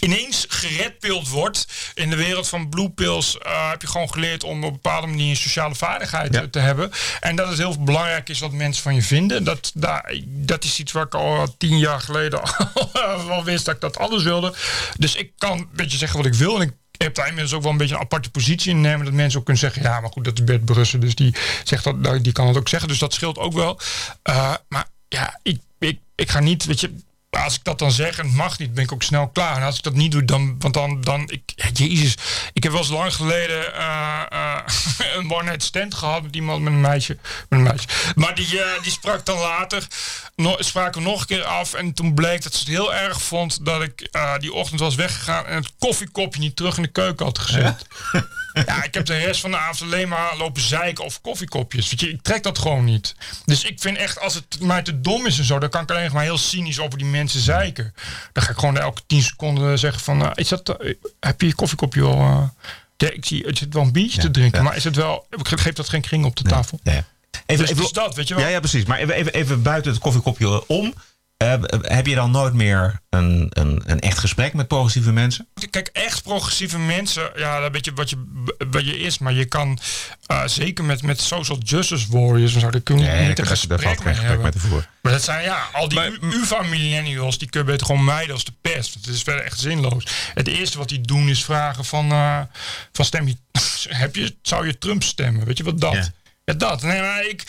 ineens geredpild wordt. In de wereld van blue pills eh, heb je gewoon geleerd om op een bepaalde manier een sociale vaardigheid te hebben. En dat het heel belangrijk is wat mensen van je vinden. Dat, daar, dat is iets waar ik al tien jaar geleden al wist dat ik dat alles wilde. Dus ik kan een beetje zeggen wat ik wil. En ik heb daar inmiddels ook wel een beetje een aparte positie in nemen. Dat mensen ook kunnen zeggen, ja, maar goed, dat is Bert Brussen. Dus die, zegt dat, nou, die kan het ook zeggen. Dus dat scheelt ook wel. Eh, maar ja, ik, ik, ik ga niet, weet je... Als ik dat dan zeg en het mag niet, ben ik ook snel klaar. En als ik dat niet doe, dan... Want dan, dan ik, jezus. Ik heb wel eens lang geleden eh, eh, een one-night stand gehad met iemand, met een meisje. Met een meisje. Maar die, eh, die sprak dan later, no, spraken nog een keer af. En toen bleek dat ze het heel erg vond dat ik die ochtend was weggegaan... en het koffiekopje niet terug in de keuken had gezet. ik heb de rest van de avond alleen maar lopen zeiken over koffiekopjes. Weet je, ik trek dat gewoon niet. Dus ik vind echt, als het mij te dom is en zo, dan kan ik alleen nog maar heel cynisch over die mensen zeiken. Dan ga ik gewoon elke tien seconden zeggen van, eh, is dat, eh, heb je je koffiekopje al... eh, ja, ik zie, het zit wel een biertje te drinken, maar is het wel, geeft dat geen kring op de tafel?
Nee.
Dus- dus dat, weet je wel.
Ja, ja, precies. Maar even, even, even buiten het koffiekopje om. Eh, heb je dan nooit meer een, een, een echt gesprek met progressieve mensen?
Kijk, echt progressieve mensen, ja, dat weet je wat je, wat je is. Maar je kan eh, zeker met, met social justice warriors en zo, daar kun je
Nee,
niet een gesprek mee
gesprek voeren.
Maar dat zijn ja, al die U- UvA-millennials, die kun je beter gewoon mijden als de pest. Het is verder echt zinloos. Het eerste wat die doen is vragen van, eh, van stem je, heb je, zou je Trump stemmen? Weet je wat dat?
Ja.
Ja, dat. Nee, maar ik,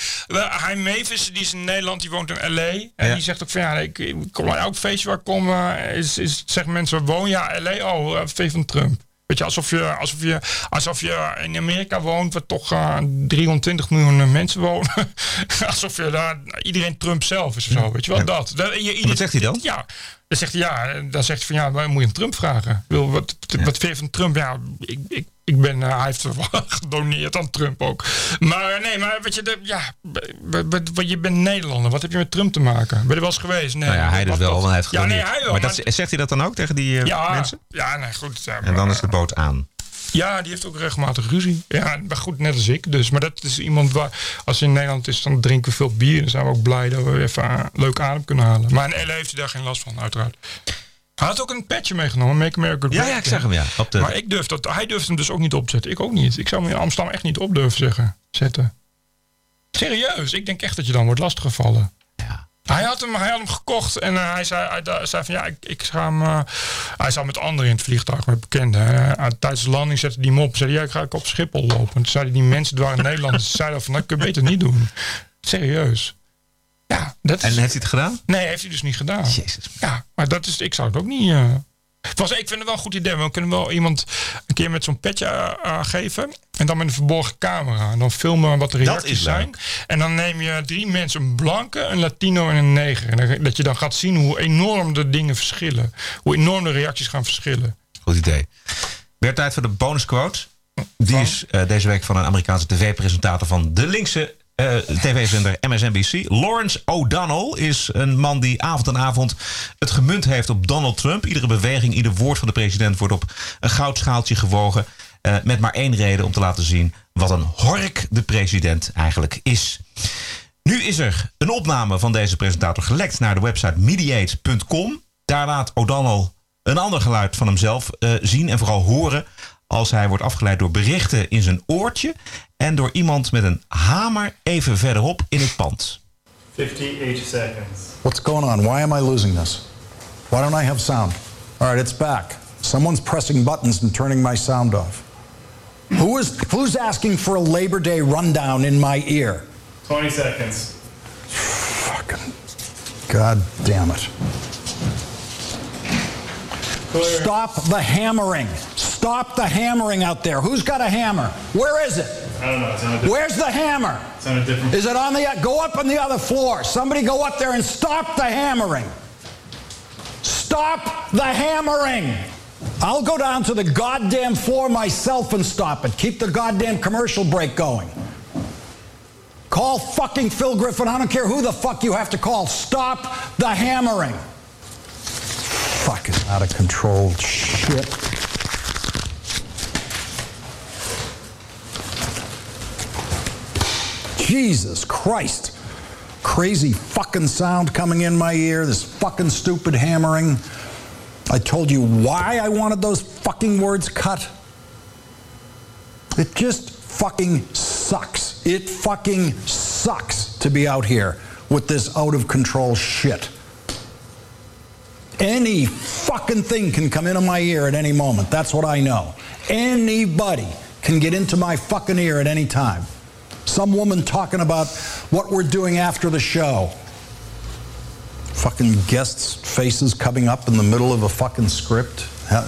hij Mavis, die is in Nederland, die woont in L.A. En
Ja.
die zegt ook van, ja, ik, ik kom bij elk feestje waar ik kom, is, is, zeggen mensen, woon ja, L.A., oh, eh, V van Trump. Weet je, alsof je, alsof je, alsof je in Amerika woont, waar toch eh, 320 miljoen eh, mensen wonen. alsof je daar iedereen Trump zelf is of zo. Weet je wel, dat. dat je, ieder-
Wat zegt hij dan?
Ja, dan zegt hij ja, dan zegt hij van ja, moet je hem Trump vragen. Ik Wil, wat, wat vind je van Trump? Ja, ik, ik, ik ben, eh, hij heeft er wel gedoneerd aan Trump ook. Maar eh, nee, maar weet je, de, ja, b- je bent Nederlander. Wat heb je met Trump te maken? Ben je wel eens geweest? Nee.
nou ja, hij dus
Wat
wel,
toch?
want hij heeft
Ja, nee,
gedoneerd.
hij wel.
maar
maar-
dat, zegt hij dat dan ook tegen die eh,
ja,
mensen?
ja, nee, goed.
En dan is de boot aan.
Ja, die heeft ook regelmatig ruzie. Ja, maar goed, net als ik. Dus, maar dat is iemand waar, als hij in Nederland is, dan drinken we veel bier. Dan zijn we ook blij dat we even eh, leuk adem kunnen halen. Maar in LA heeft hij daar geen last van, uiteraard. Hij had ook een petje meegenomen, Make America
Ja,
Great
ja, ik zag hem, ja. Op de,
Maar ik durf dat, hij durft hem dus ook niet op te zetten. Ik ook niet. Ik zou hem in Amsterdam echt niet op durven zeggen, zetten. Serieus, ik denk echt dat je dan wordt lastiggevallen.
Ja.
Hij had hem, hij had hem gekocht en eh, hij, zei, hij zei van ja, ik, ik ga hem. eh, hij zat met anderen in het vliegtuig, met bekenden. Eh, tijdens de landing zette hij hem op. Zei ja, ik ga ik op Schiphol lopen. En toen zeiden die mensen, het waren Nederlanders, die zeiden van, dat kun je beter niet doen. Serieus. Ja, dat is,
En heeft hij het gedaan?
Nee, heeft hij dus niet gedaan.
Jezus.
Ja, maar dat is, ik zou het ook niet. Het was, ik vind het wel een goed idee. We kunnen wel iemand een keer met zo'n petje eh, eh, geven. En dan met een verborgen camera. En dan filmen wat de reacties
leuk.
zijn. En dan neem je drie mensen, een blanke, een Latino en een neger. En dan- dat je dan gaat zien hoe enorm de dingen verschillen. Hoe enorm de reacties gaan verschillen.
Goed idee. Weer tijd voor de bonusquote. Die is eh, deze week van een Amerikaanse tv-presentator van de linkse eh, tv-zender MSNBC. Lawrence O'Donnell is een man die avond aan avond het gemunt heeft op Donald Trump. Iedere beweging, ieder woord van de president wordt op een goudschaaltje gewogen. eh, met maar één reden om te laten zien wat een hork de president eigenlijk is. Nu is er een opname van deze presentator gelekt naar de website mediate.com. Daar laat O'Donnell een ander geluid van hemzelf eh, zien en vooral horen als hij wordt afgeleid door berichten in zijn oortje en door iemand met een hamer even verderop in het pand.
58 seconds.
What's going on? Why am I losing this? Why don't I have sound? All right, it's back. Someone's pressing buttons and turning my sound off. Who is who's asking for a Labor Day rundown in my ear?
20 seconds.
Fucking God damn it.
Clear.
Stop the hammering. Stop the hammering out there. Who's got a hammer? Where is it?
I don't know. It's on a different.
Where's the hammer?
It's on a different.
Is it on the go up on the other floor? Somebody go up there and stop the hammering. Stop the hammering. I'll go down to the goddamn floor myself and stop it. Keep the goddamn commercial break going. Call fucking Phil Griffin. I don't care who the fuck you have to call. Stop the hammering. Fuck Fucking out of control shit. Jesus Christ. Crazy fucking sound coming in my ear, this fucking stupid hammering. I told you why I wanted those fucking words cut. It just fucking sucks. It fucking sucks to be out here with this out of control shit. Any fucking thing can come into my ear at any moment. That's what I know. Anybody can get into my fucking ear at any time. Some woman talking about what we're doing after the show. Fucking guests' faces coming up in the middle of a fucking script. Uh,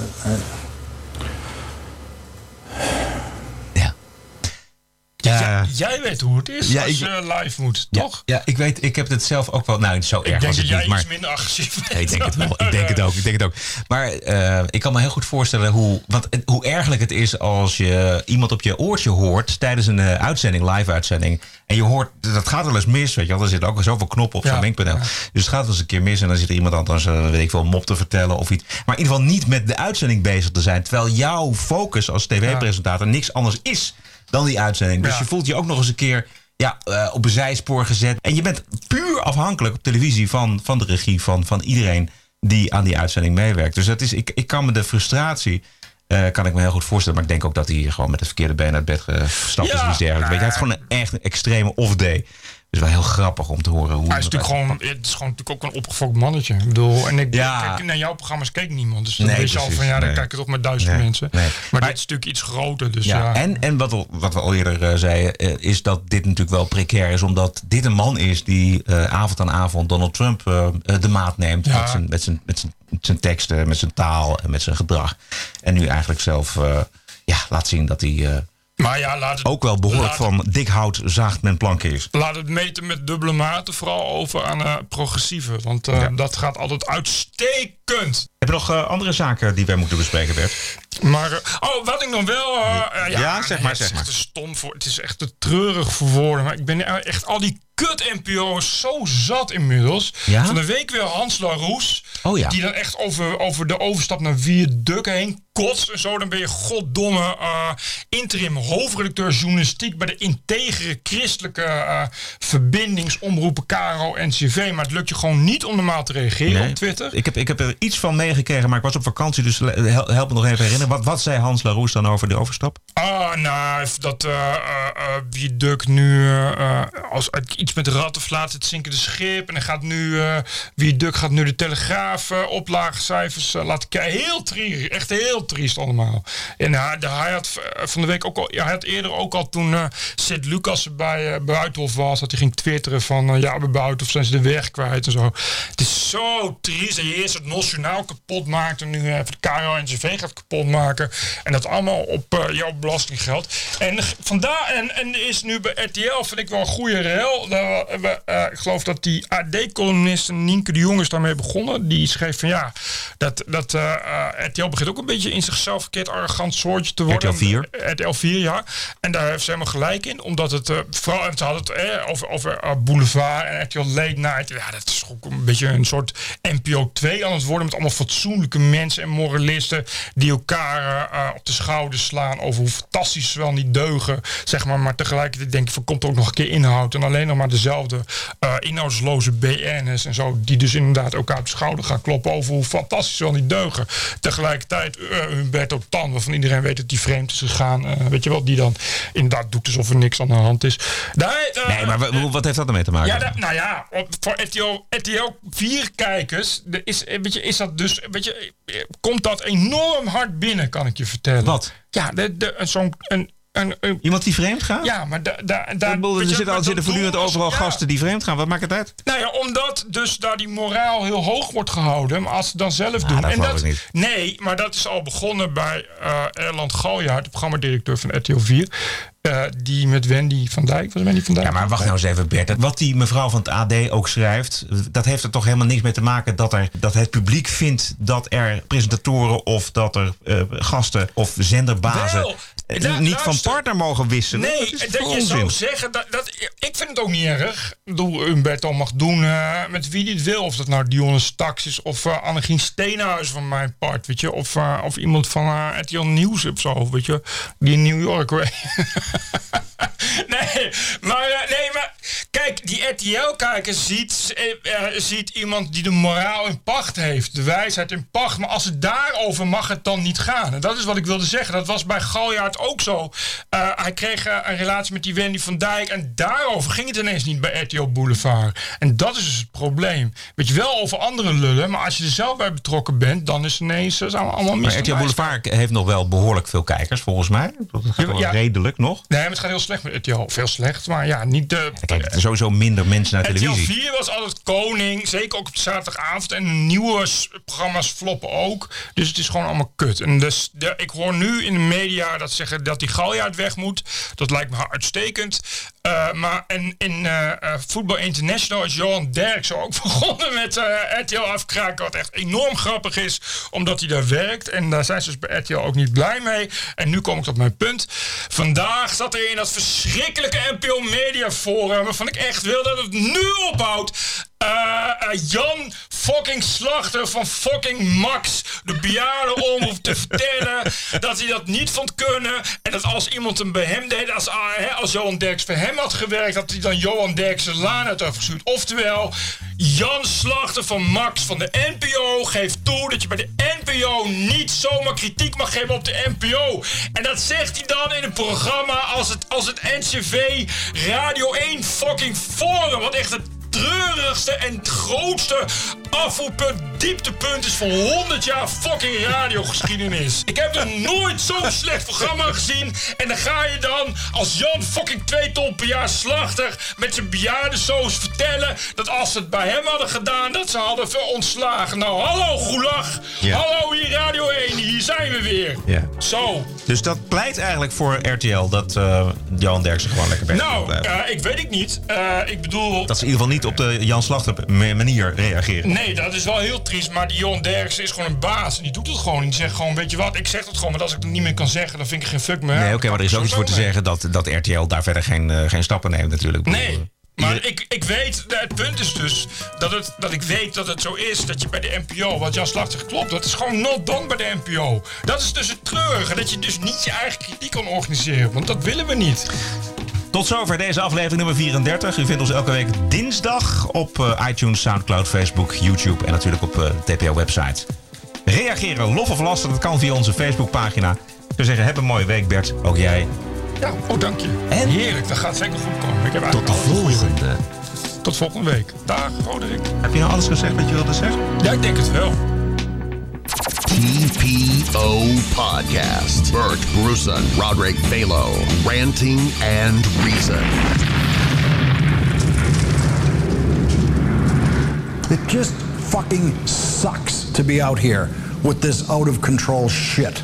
Ja.
Jij weet hoe het is
Ja,
als
ik-
je live moet, toch?
Ja, ik weet, ik heb het zelf ook wel. Nou, zo
Ik
erg
denk
was
dat
het
jij
maar
iets minder agressief bent.
Ja, ik denk het wel. Ik denk het ook. Ik denk het ook. Maar eh, ik kan me heel goed voorstellen hoe, want, het- hoe ergelijk het is als je iemand op je oortje hoort tijdens een eh, uitzending, live uitzending. En je hoort, dat gaat wel eens mis, weet je wel. Er zitten ook zoveel knoppen op zo'n mengpaneel.
ja.
Dus het gaat wel eens een keer mis en dan zit er iemand anders, eh, weet ik veel, mop te vertellen of iets. Maar in ieder geval niet met de uitzending bezig te zijn. Terwijl jouw focus als tv-presentator niks anders is dan die uitzending. Dus
Ja.
je voelt je ook nog eens een keer ja, eh, op een zijspoor gezet. En je bent puur afhankelijk op televisie van, van de regie, van, van iedereen die aan die uitzending meewerkt. Dus dat is, ik, ik kan me de frustratie. eh, kan ik me heel goed voorstellen. Maar ik denk ook dat hij hier gewoon met het verkeerde been uit bed gestapt is.
Ja,
of iets dergelijks. Weet je, hij heeft gewoon een echt een extreme off-day. Dus wel heel grappig om te horen hoe
Hij is natuurlijk gewoon, het is gewoon natuurlijk ook een opgefokt mannetje. Ik bedoel, en ik,
Ja.
kijk, naar jouw programma's keek niemand. Dus dan
Nee,
weet je al van ja, dan
nee.
kijken toch maar duizend
Nee,
mensen. Maar, dit is natuurlijk iets groter. Dus ja.
ja, En, en wat, wat we al eerder eh, zeiden, eh, is dat dit natuurlijk wel precair is. Omdat dit een man is die eh, avond aan avond Donald Trump de maat neemt.
Ja.
Met, zijn, met, zijn, met, zijn, met zijn teksten, met zijn taal en met zijn gedrag. En nu eigenlijk zelf ja, laat zien dat hij
Maar ja, laat het,
ook wel behoorlijk van dik hout zaagt men planken is.
laat het meten met dubbele maten. Vooral over aan eh progressieve. Want eh,
Ja.
dat gaat altijd uitstekend.
Heb je nog eh, andere zaken die wij moeten bespreken, Bert?
Maar, eh, oh, wat ik nog wel... eh, ja,
Ja, zeg maar,
het is
maar.
echt te stom voor... Het is echt te treurig voor woorden. Maar ik ben eh, echt al die kut-NPO's zo zat inmiddels.
Ja?
Van de week weer Hans Laroes.
Oh ja.
Die dan echt over, over de overstap naar Viaduct heen kotst en zo. Dan ben je goddomme eh, interim hoofdredacteur journalistiek... bij de integere christelijke eh, verbindingsomroepen KRO en CV. Maar het lukt je gewoon niet om normaal te reageren
Nee.
op Twitter.
Ik heb, ik heb er iets van meegekregen, maar ik was op vakantie. Dus help me nog even herinneren. Wat, wat zei Hans Laroes dan over de overstap?
Ah, nou, dat eh eh, eh, Viaduct nu eh, eh, als iets met ratten laat het zinkende schip. En dan gaat nu, eh Viaduct gaat nu de Telegraaf oplagecijfers eh, laten kijken. Heel triest, echt heel triest allemaal. En de- hij had van de week ook al, ja, hij had eerder ook al toen Sint Lucas bij Buitenhof was, dat hij ging twitteren van ja, bij Buitenhof zijn ze de weg kwijt en zo. Het is zo triest dat je eerst het nationaal kapot maakt en nu even de KRO en gaat kapot maken. En dat allemaal op eh, jouw belastinggeld. En vandaar, en, en is nu bij RTL, vind ik wel een goede rel. Eh, ik geloof dat die AD-columnist Nienke de Jong is daarmee begonnen. Die schreef van ja, dat, dat eh, RTL begint ook een beetje in zichzelf verkeerd arrogant soortje te worden.
RTL 4?
RTL 4, ja. En daar heeft ze helemaal gelijk in. Omdat het, vooral, ze hadden het eh, over, over Boulevard en RTL Late Night. Ja, dat is ook een beetje een soort NPO 2 aan het worden. Met allemaal fatsoenlijke mensen en moralisten. Die elkaar eh, eh, op de schouders slaan over hoe fantastisch ze wel niet deugen. Zeg maar, maar tegelijkertijd denk ik van komt er ook nog een keer inhoud. En alleen nog maar dezelfde eh, inhoudsloze BN'ers en zo. Die dus inderdaad elkaar op de schouder gaan kloppen over hoe fantastisch ze wel niet deugen. Tegelijkertijd uh, Humberto Tan, waarvan iedereen weet dat die vreemd is gegaan. weet je wel, die dan inderdaad doet alsof er niks aan de hand is. Daar, eh,
Nee, maar wa- wat heeft dat ermee te maken?
ja, nou ja, op- voor RTL, RTL 4 kijkers de- is, weet je, is dat dus, weet je, komt dat enorm hard binnen, kan ik je vertellen.
Wat?
Ja, de, de, zo'n... Een, een, een-
Iemand die vreemd gaat?
ja, maar da, da, da,
er zitten, al- zitten voortdurend
doen
overal
ja.
gasten die vreemd gaan. Wat maakt het uit?
Nou ja, omdat dus daar die moraal heel hoog wordt gehouden. Maar als ze dan zelf doen.
Ah, dat
en dat,
niet.
Nee, maar dat is al begonnen bij eh Erland Galjaard, de programmadirecteur van RTL 4. eh, die met Wendy van Dijk. Was Wendy van Dijk?
Ja, maar wacht nou eens even, Bert. Wat die mevrouw van het AD ook schrijft, dat heeft er toch helemaal niks mee te maken dat, er, dat het publiek vindt dat er presentatoren of dat er eh, gasten of zenderbazen
Wel,
eh, niet van partner mogen wisselen.
Nee,
dat
je zou zeggen dat, dat. Ik vind het ook niet erg. Ik bedoel, Humberto mag doen eh, met wie hij het wil. Of dat nou Dionne Staks is of uh, Annegien Steenhuis van mijn part, weet je. Of, uh, of iemand van uh, RTL Nieuws of zo, weet je. Die in New York. nee, maar, nee, maar kijk, die RTL-kijker ziet, uh, ziet iemand die de moraal in pacht heeft. De wijsheid in pacht. Maar als het daarover mag het dan niet gaan. En dat is wat ik wilde zeggen. Dat was bij Galjaard ook zo. Uh, hij kreeg een relatie met die Wendy van Dijk. En daarover ging het ineens niet bij RTL Boulevard. En dat is dus het probleem. Weet je wel over andere lullen. Maar als je er zelf bij betrokken bent, dan is ineens uh, allemaal mis.
Maar RTL Boulevard heeft nog wel behoorlijk veel kijkers, volgens mij. Dat gaat wel ja, redelijk nog.
Nee, maar het gaat heel slecht met RTL. Veel slecht, maar ja, niet de...
Kijk, er sowieso minder mensen naar televisie.
RTL 4 was altijd koning, zeker ook op zaterdagavond. En nieuwe programma's floppen ook. Dus het is gewoon allemaal kut. En dus de, ik hoor nu in de media dat zeggen dat die Galjaard weg moet. Dat lijkt me uitstekend. Uh, maar en in uh, Football International is Johan Derksen ook begonnen met uh, RTL afkraken. Wat echt enorm grappig is, omdat hij daar werkt. En daar zijn ze dus bij RTL ook niet blij mee. En nu kom ik tot mijn punt. Vandaag zat er in dat verschrikkelijke NPO Media Forum, waarvan ik echt wil dat het nu ophoudt. Eh, eh, Jan fucking Slachter van fucking Max, de bejaarde omroep, te vertellen dat hij dat niet vond kunnen. En dat als iemand hem bij hem deed, als, ah, als Johan Derks bij hem had gewerkt, dat hij dan Johan Derks de laan uit had gestuurd. Oftewel, Jan Slachter van Max van de NPO geeft toe dat je bij de NPO niet zomaar kritiek mag geven op de NPO. En dat zegt hij dan in een programma als het, als het NCV Radio 1 fucking Forum. Wat echt het treurigste en grootste afvoerpunt, dieptepunt is van 100 jaar fucking radiogeschiedenis. Ik heb er nooit zo'n slecht programma gezien. En dan ga je dan als Jan fucking 2 ton per jaar slachter met zijn bejaardensoos vertellen dat als ze het bij hem hadden gedaan, dat ze hadden verontslagen. Nou, hallo Goelag.
Ja.
Hallo hier Radio 1, hier zijn we weer.
Ja.
Zo.
Dus dat pleit eigenlijk voor RTL dat eh, Johan Derksen gewoon lekker bezig
Nou,
blijft.
eh, ik weet het niet. Eh, ik bedoel,
Dat ze in ieder geval niet op de Jan Slachter ma- manier reageren.
Nee, dat is wel heel triest. Maar die Johan Derksen is gewoon een baas. En die doet het gewoon. Die zegt gewoon, weet je wat, ik zeg het gewoon. Maar als ik het niet meer kan zeggen, dan vind ik geen fuck meer.
Nee, oké, maar er is ook iets voor te
nee.
zeggen dat, dat RTL daar verder geen, eh, geen stappen neemt natuurlijk.
Nee. Maar ik, ik weet, het punt is dus dat, het, dat ik weet dat het zo is dat je bij de NPO, wat Jan Slachter klopt, dat is gewoon not done bij de NPO. Dat is dus het treurige, dat je dus niet je eigen kritiek kan organiseren, want dat willen we niet.
Tot zover deze aflevering nummer 34. U vindt ons elke week dinsdag op eh, iTunes, Soundcloud, Facebook, YouTube en natuurlijk op eh, de TPO-website. Reageren, lof of lasten, dat kan via onze Facebookpagina. Ik zou zeggen, heb een mooie week Bert, ook jij.
Ja, oh dank je.
En?
Heerlijk, dat gaat zeker goed komen. Ik heb
Tot de volgende.
Tot volgende week. Dag, Roderick.
Heb je nou alles gezegd wat je wilde zeggen?
Ja, ik denk het wel.
TPO Podcast. Bert Bruson, Roderick Balo, Ranting and Reason.
It just fucking sucks to be out here with this out of control shit.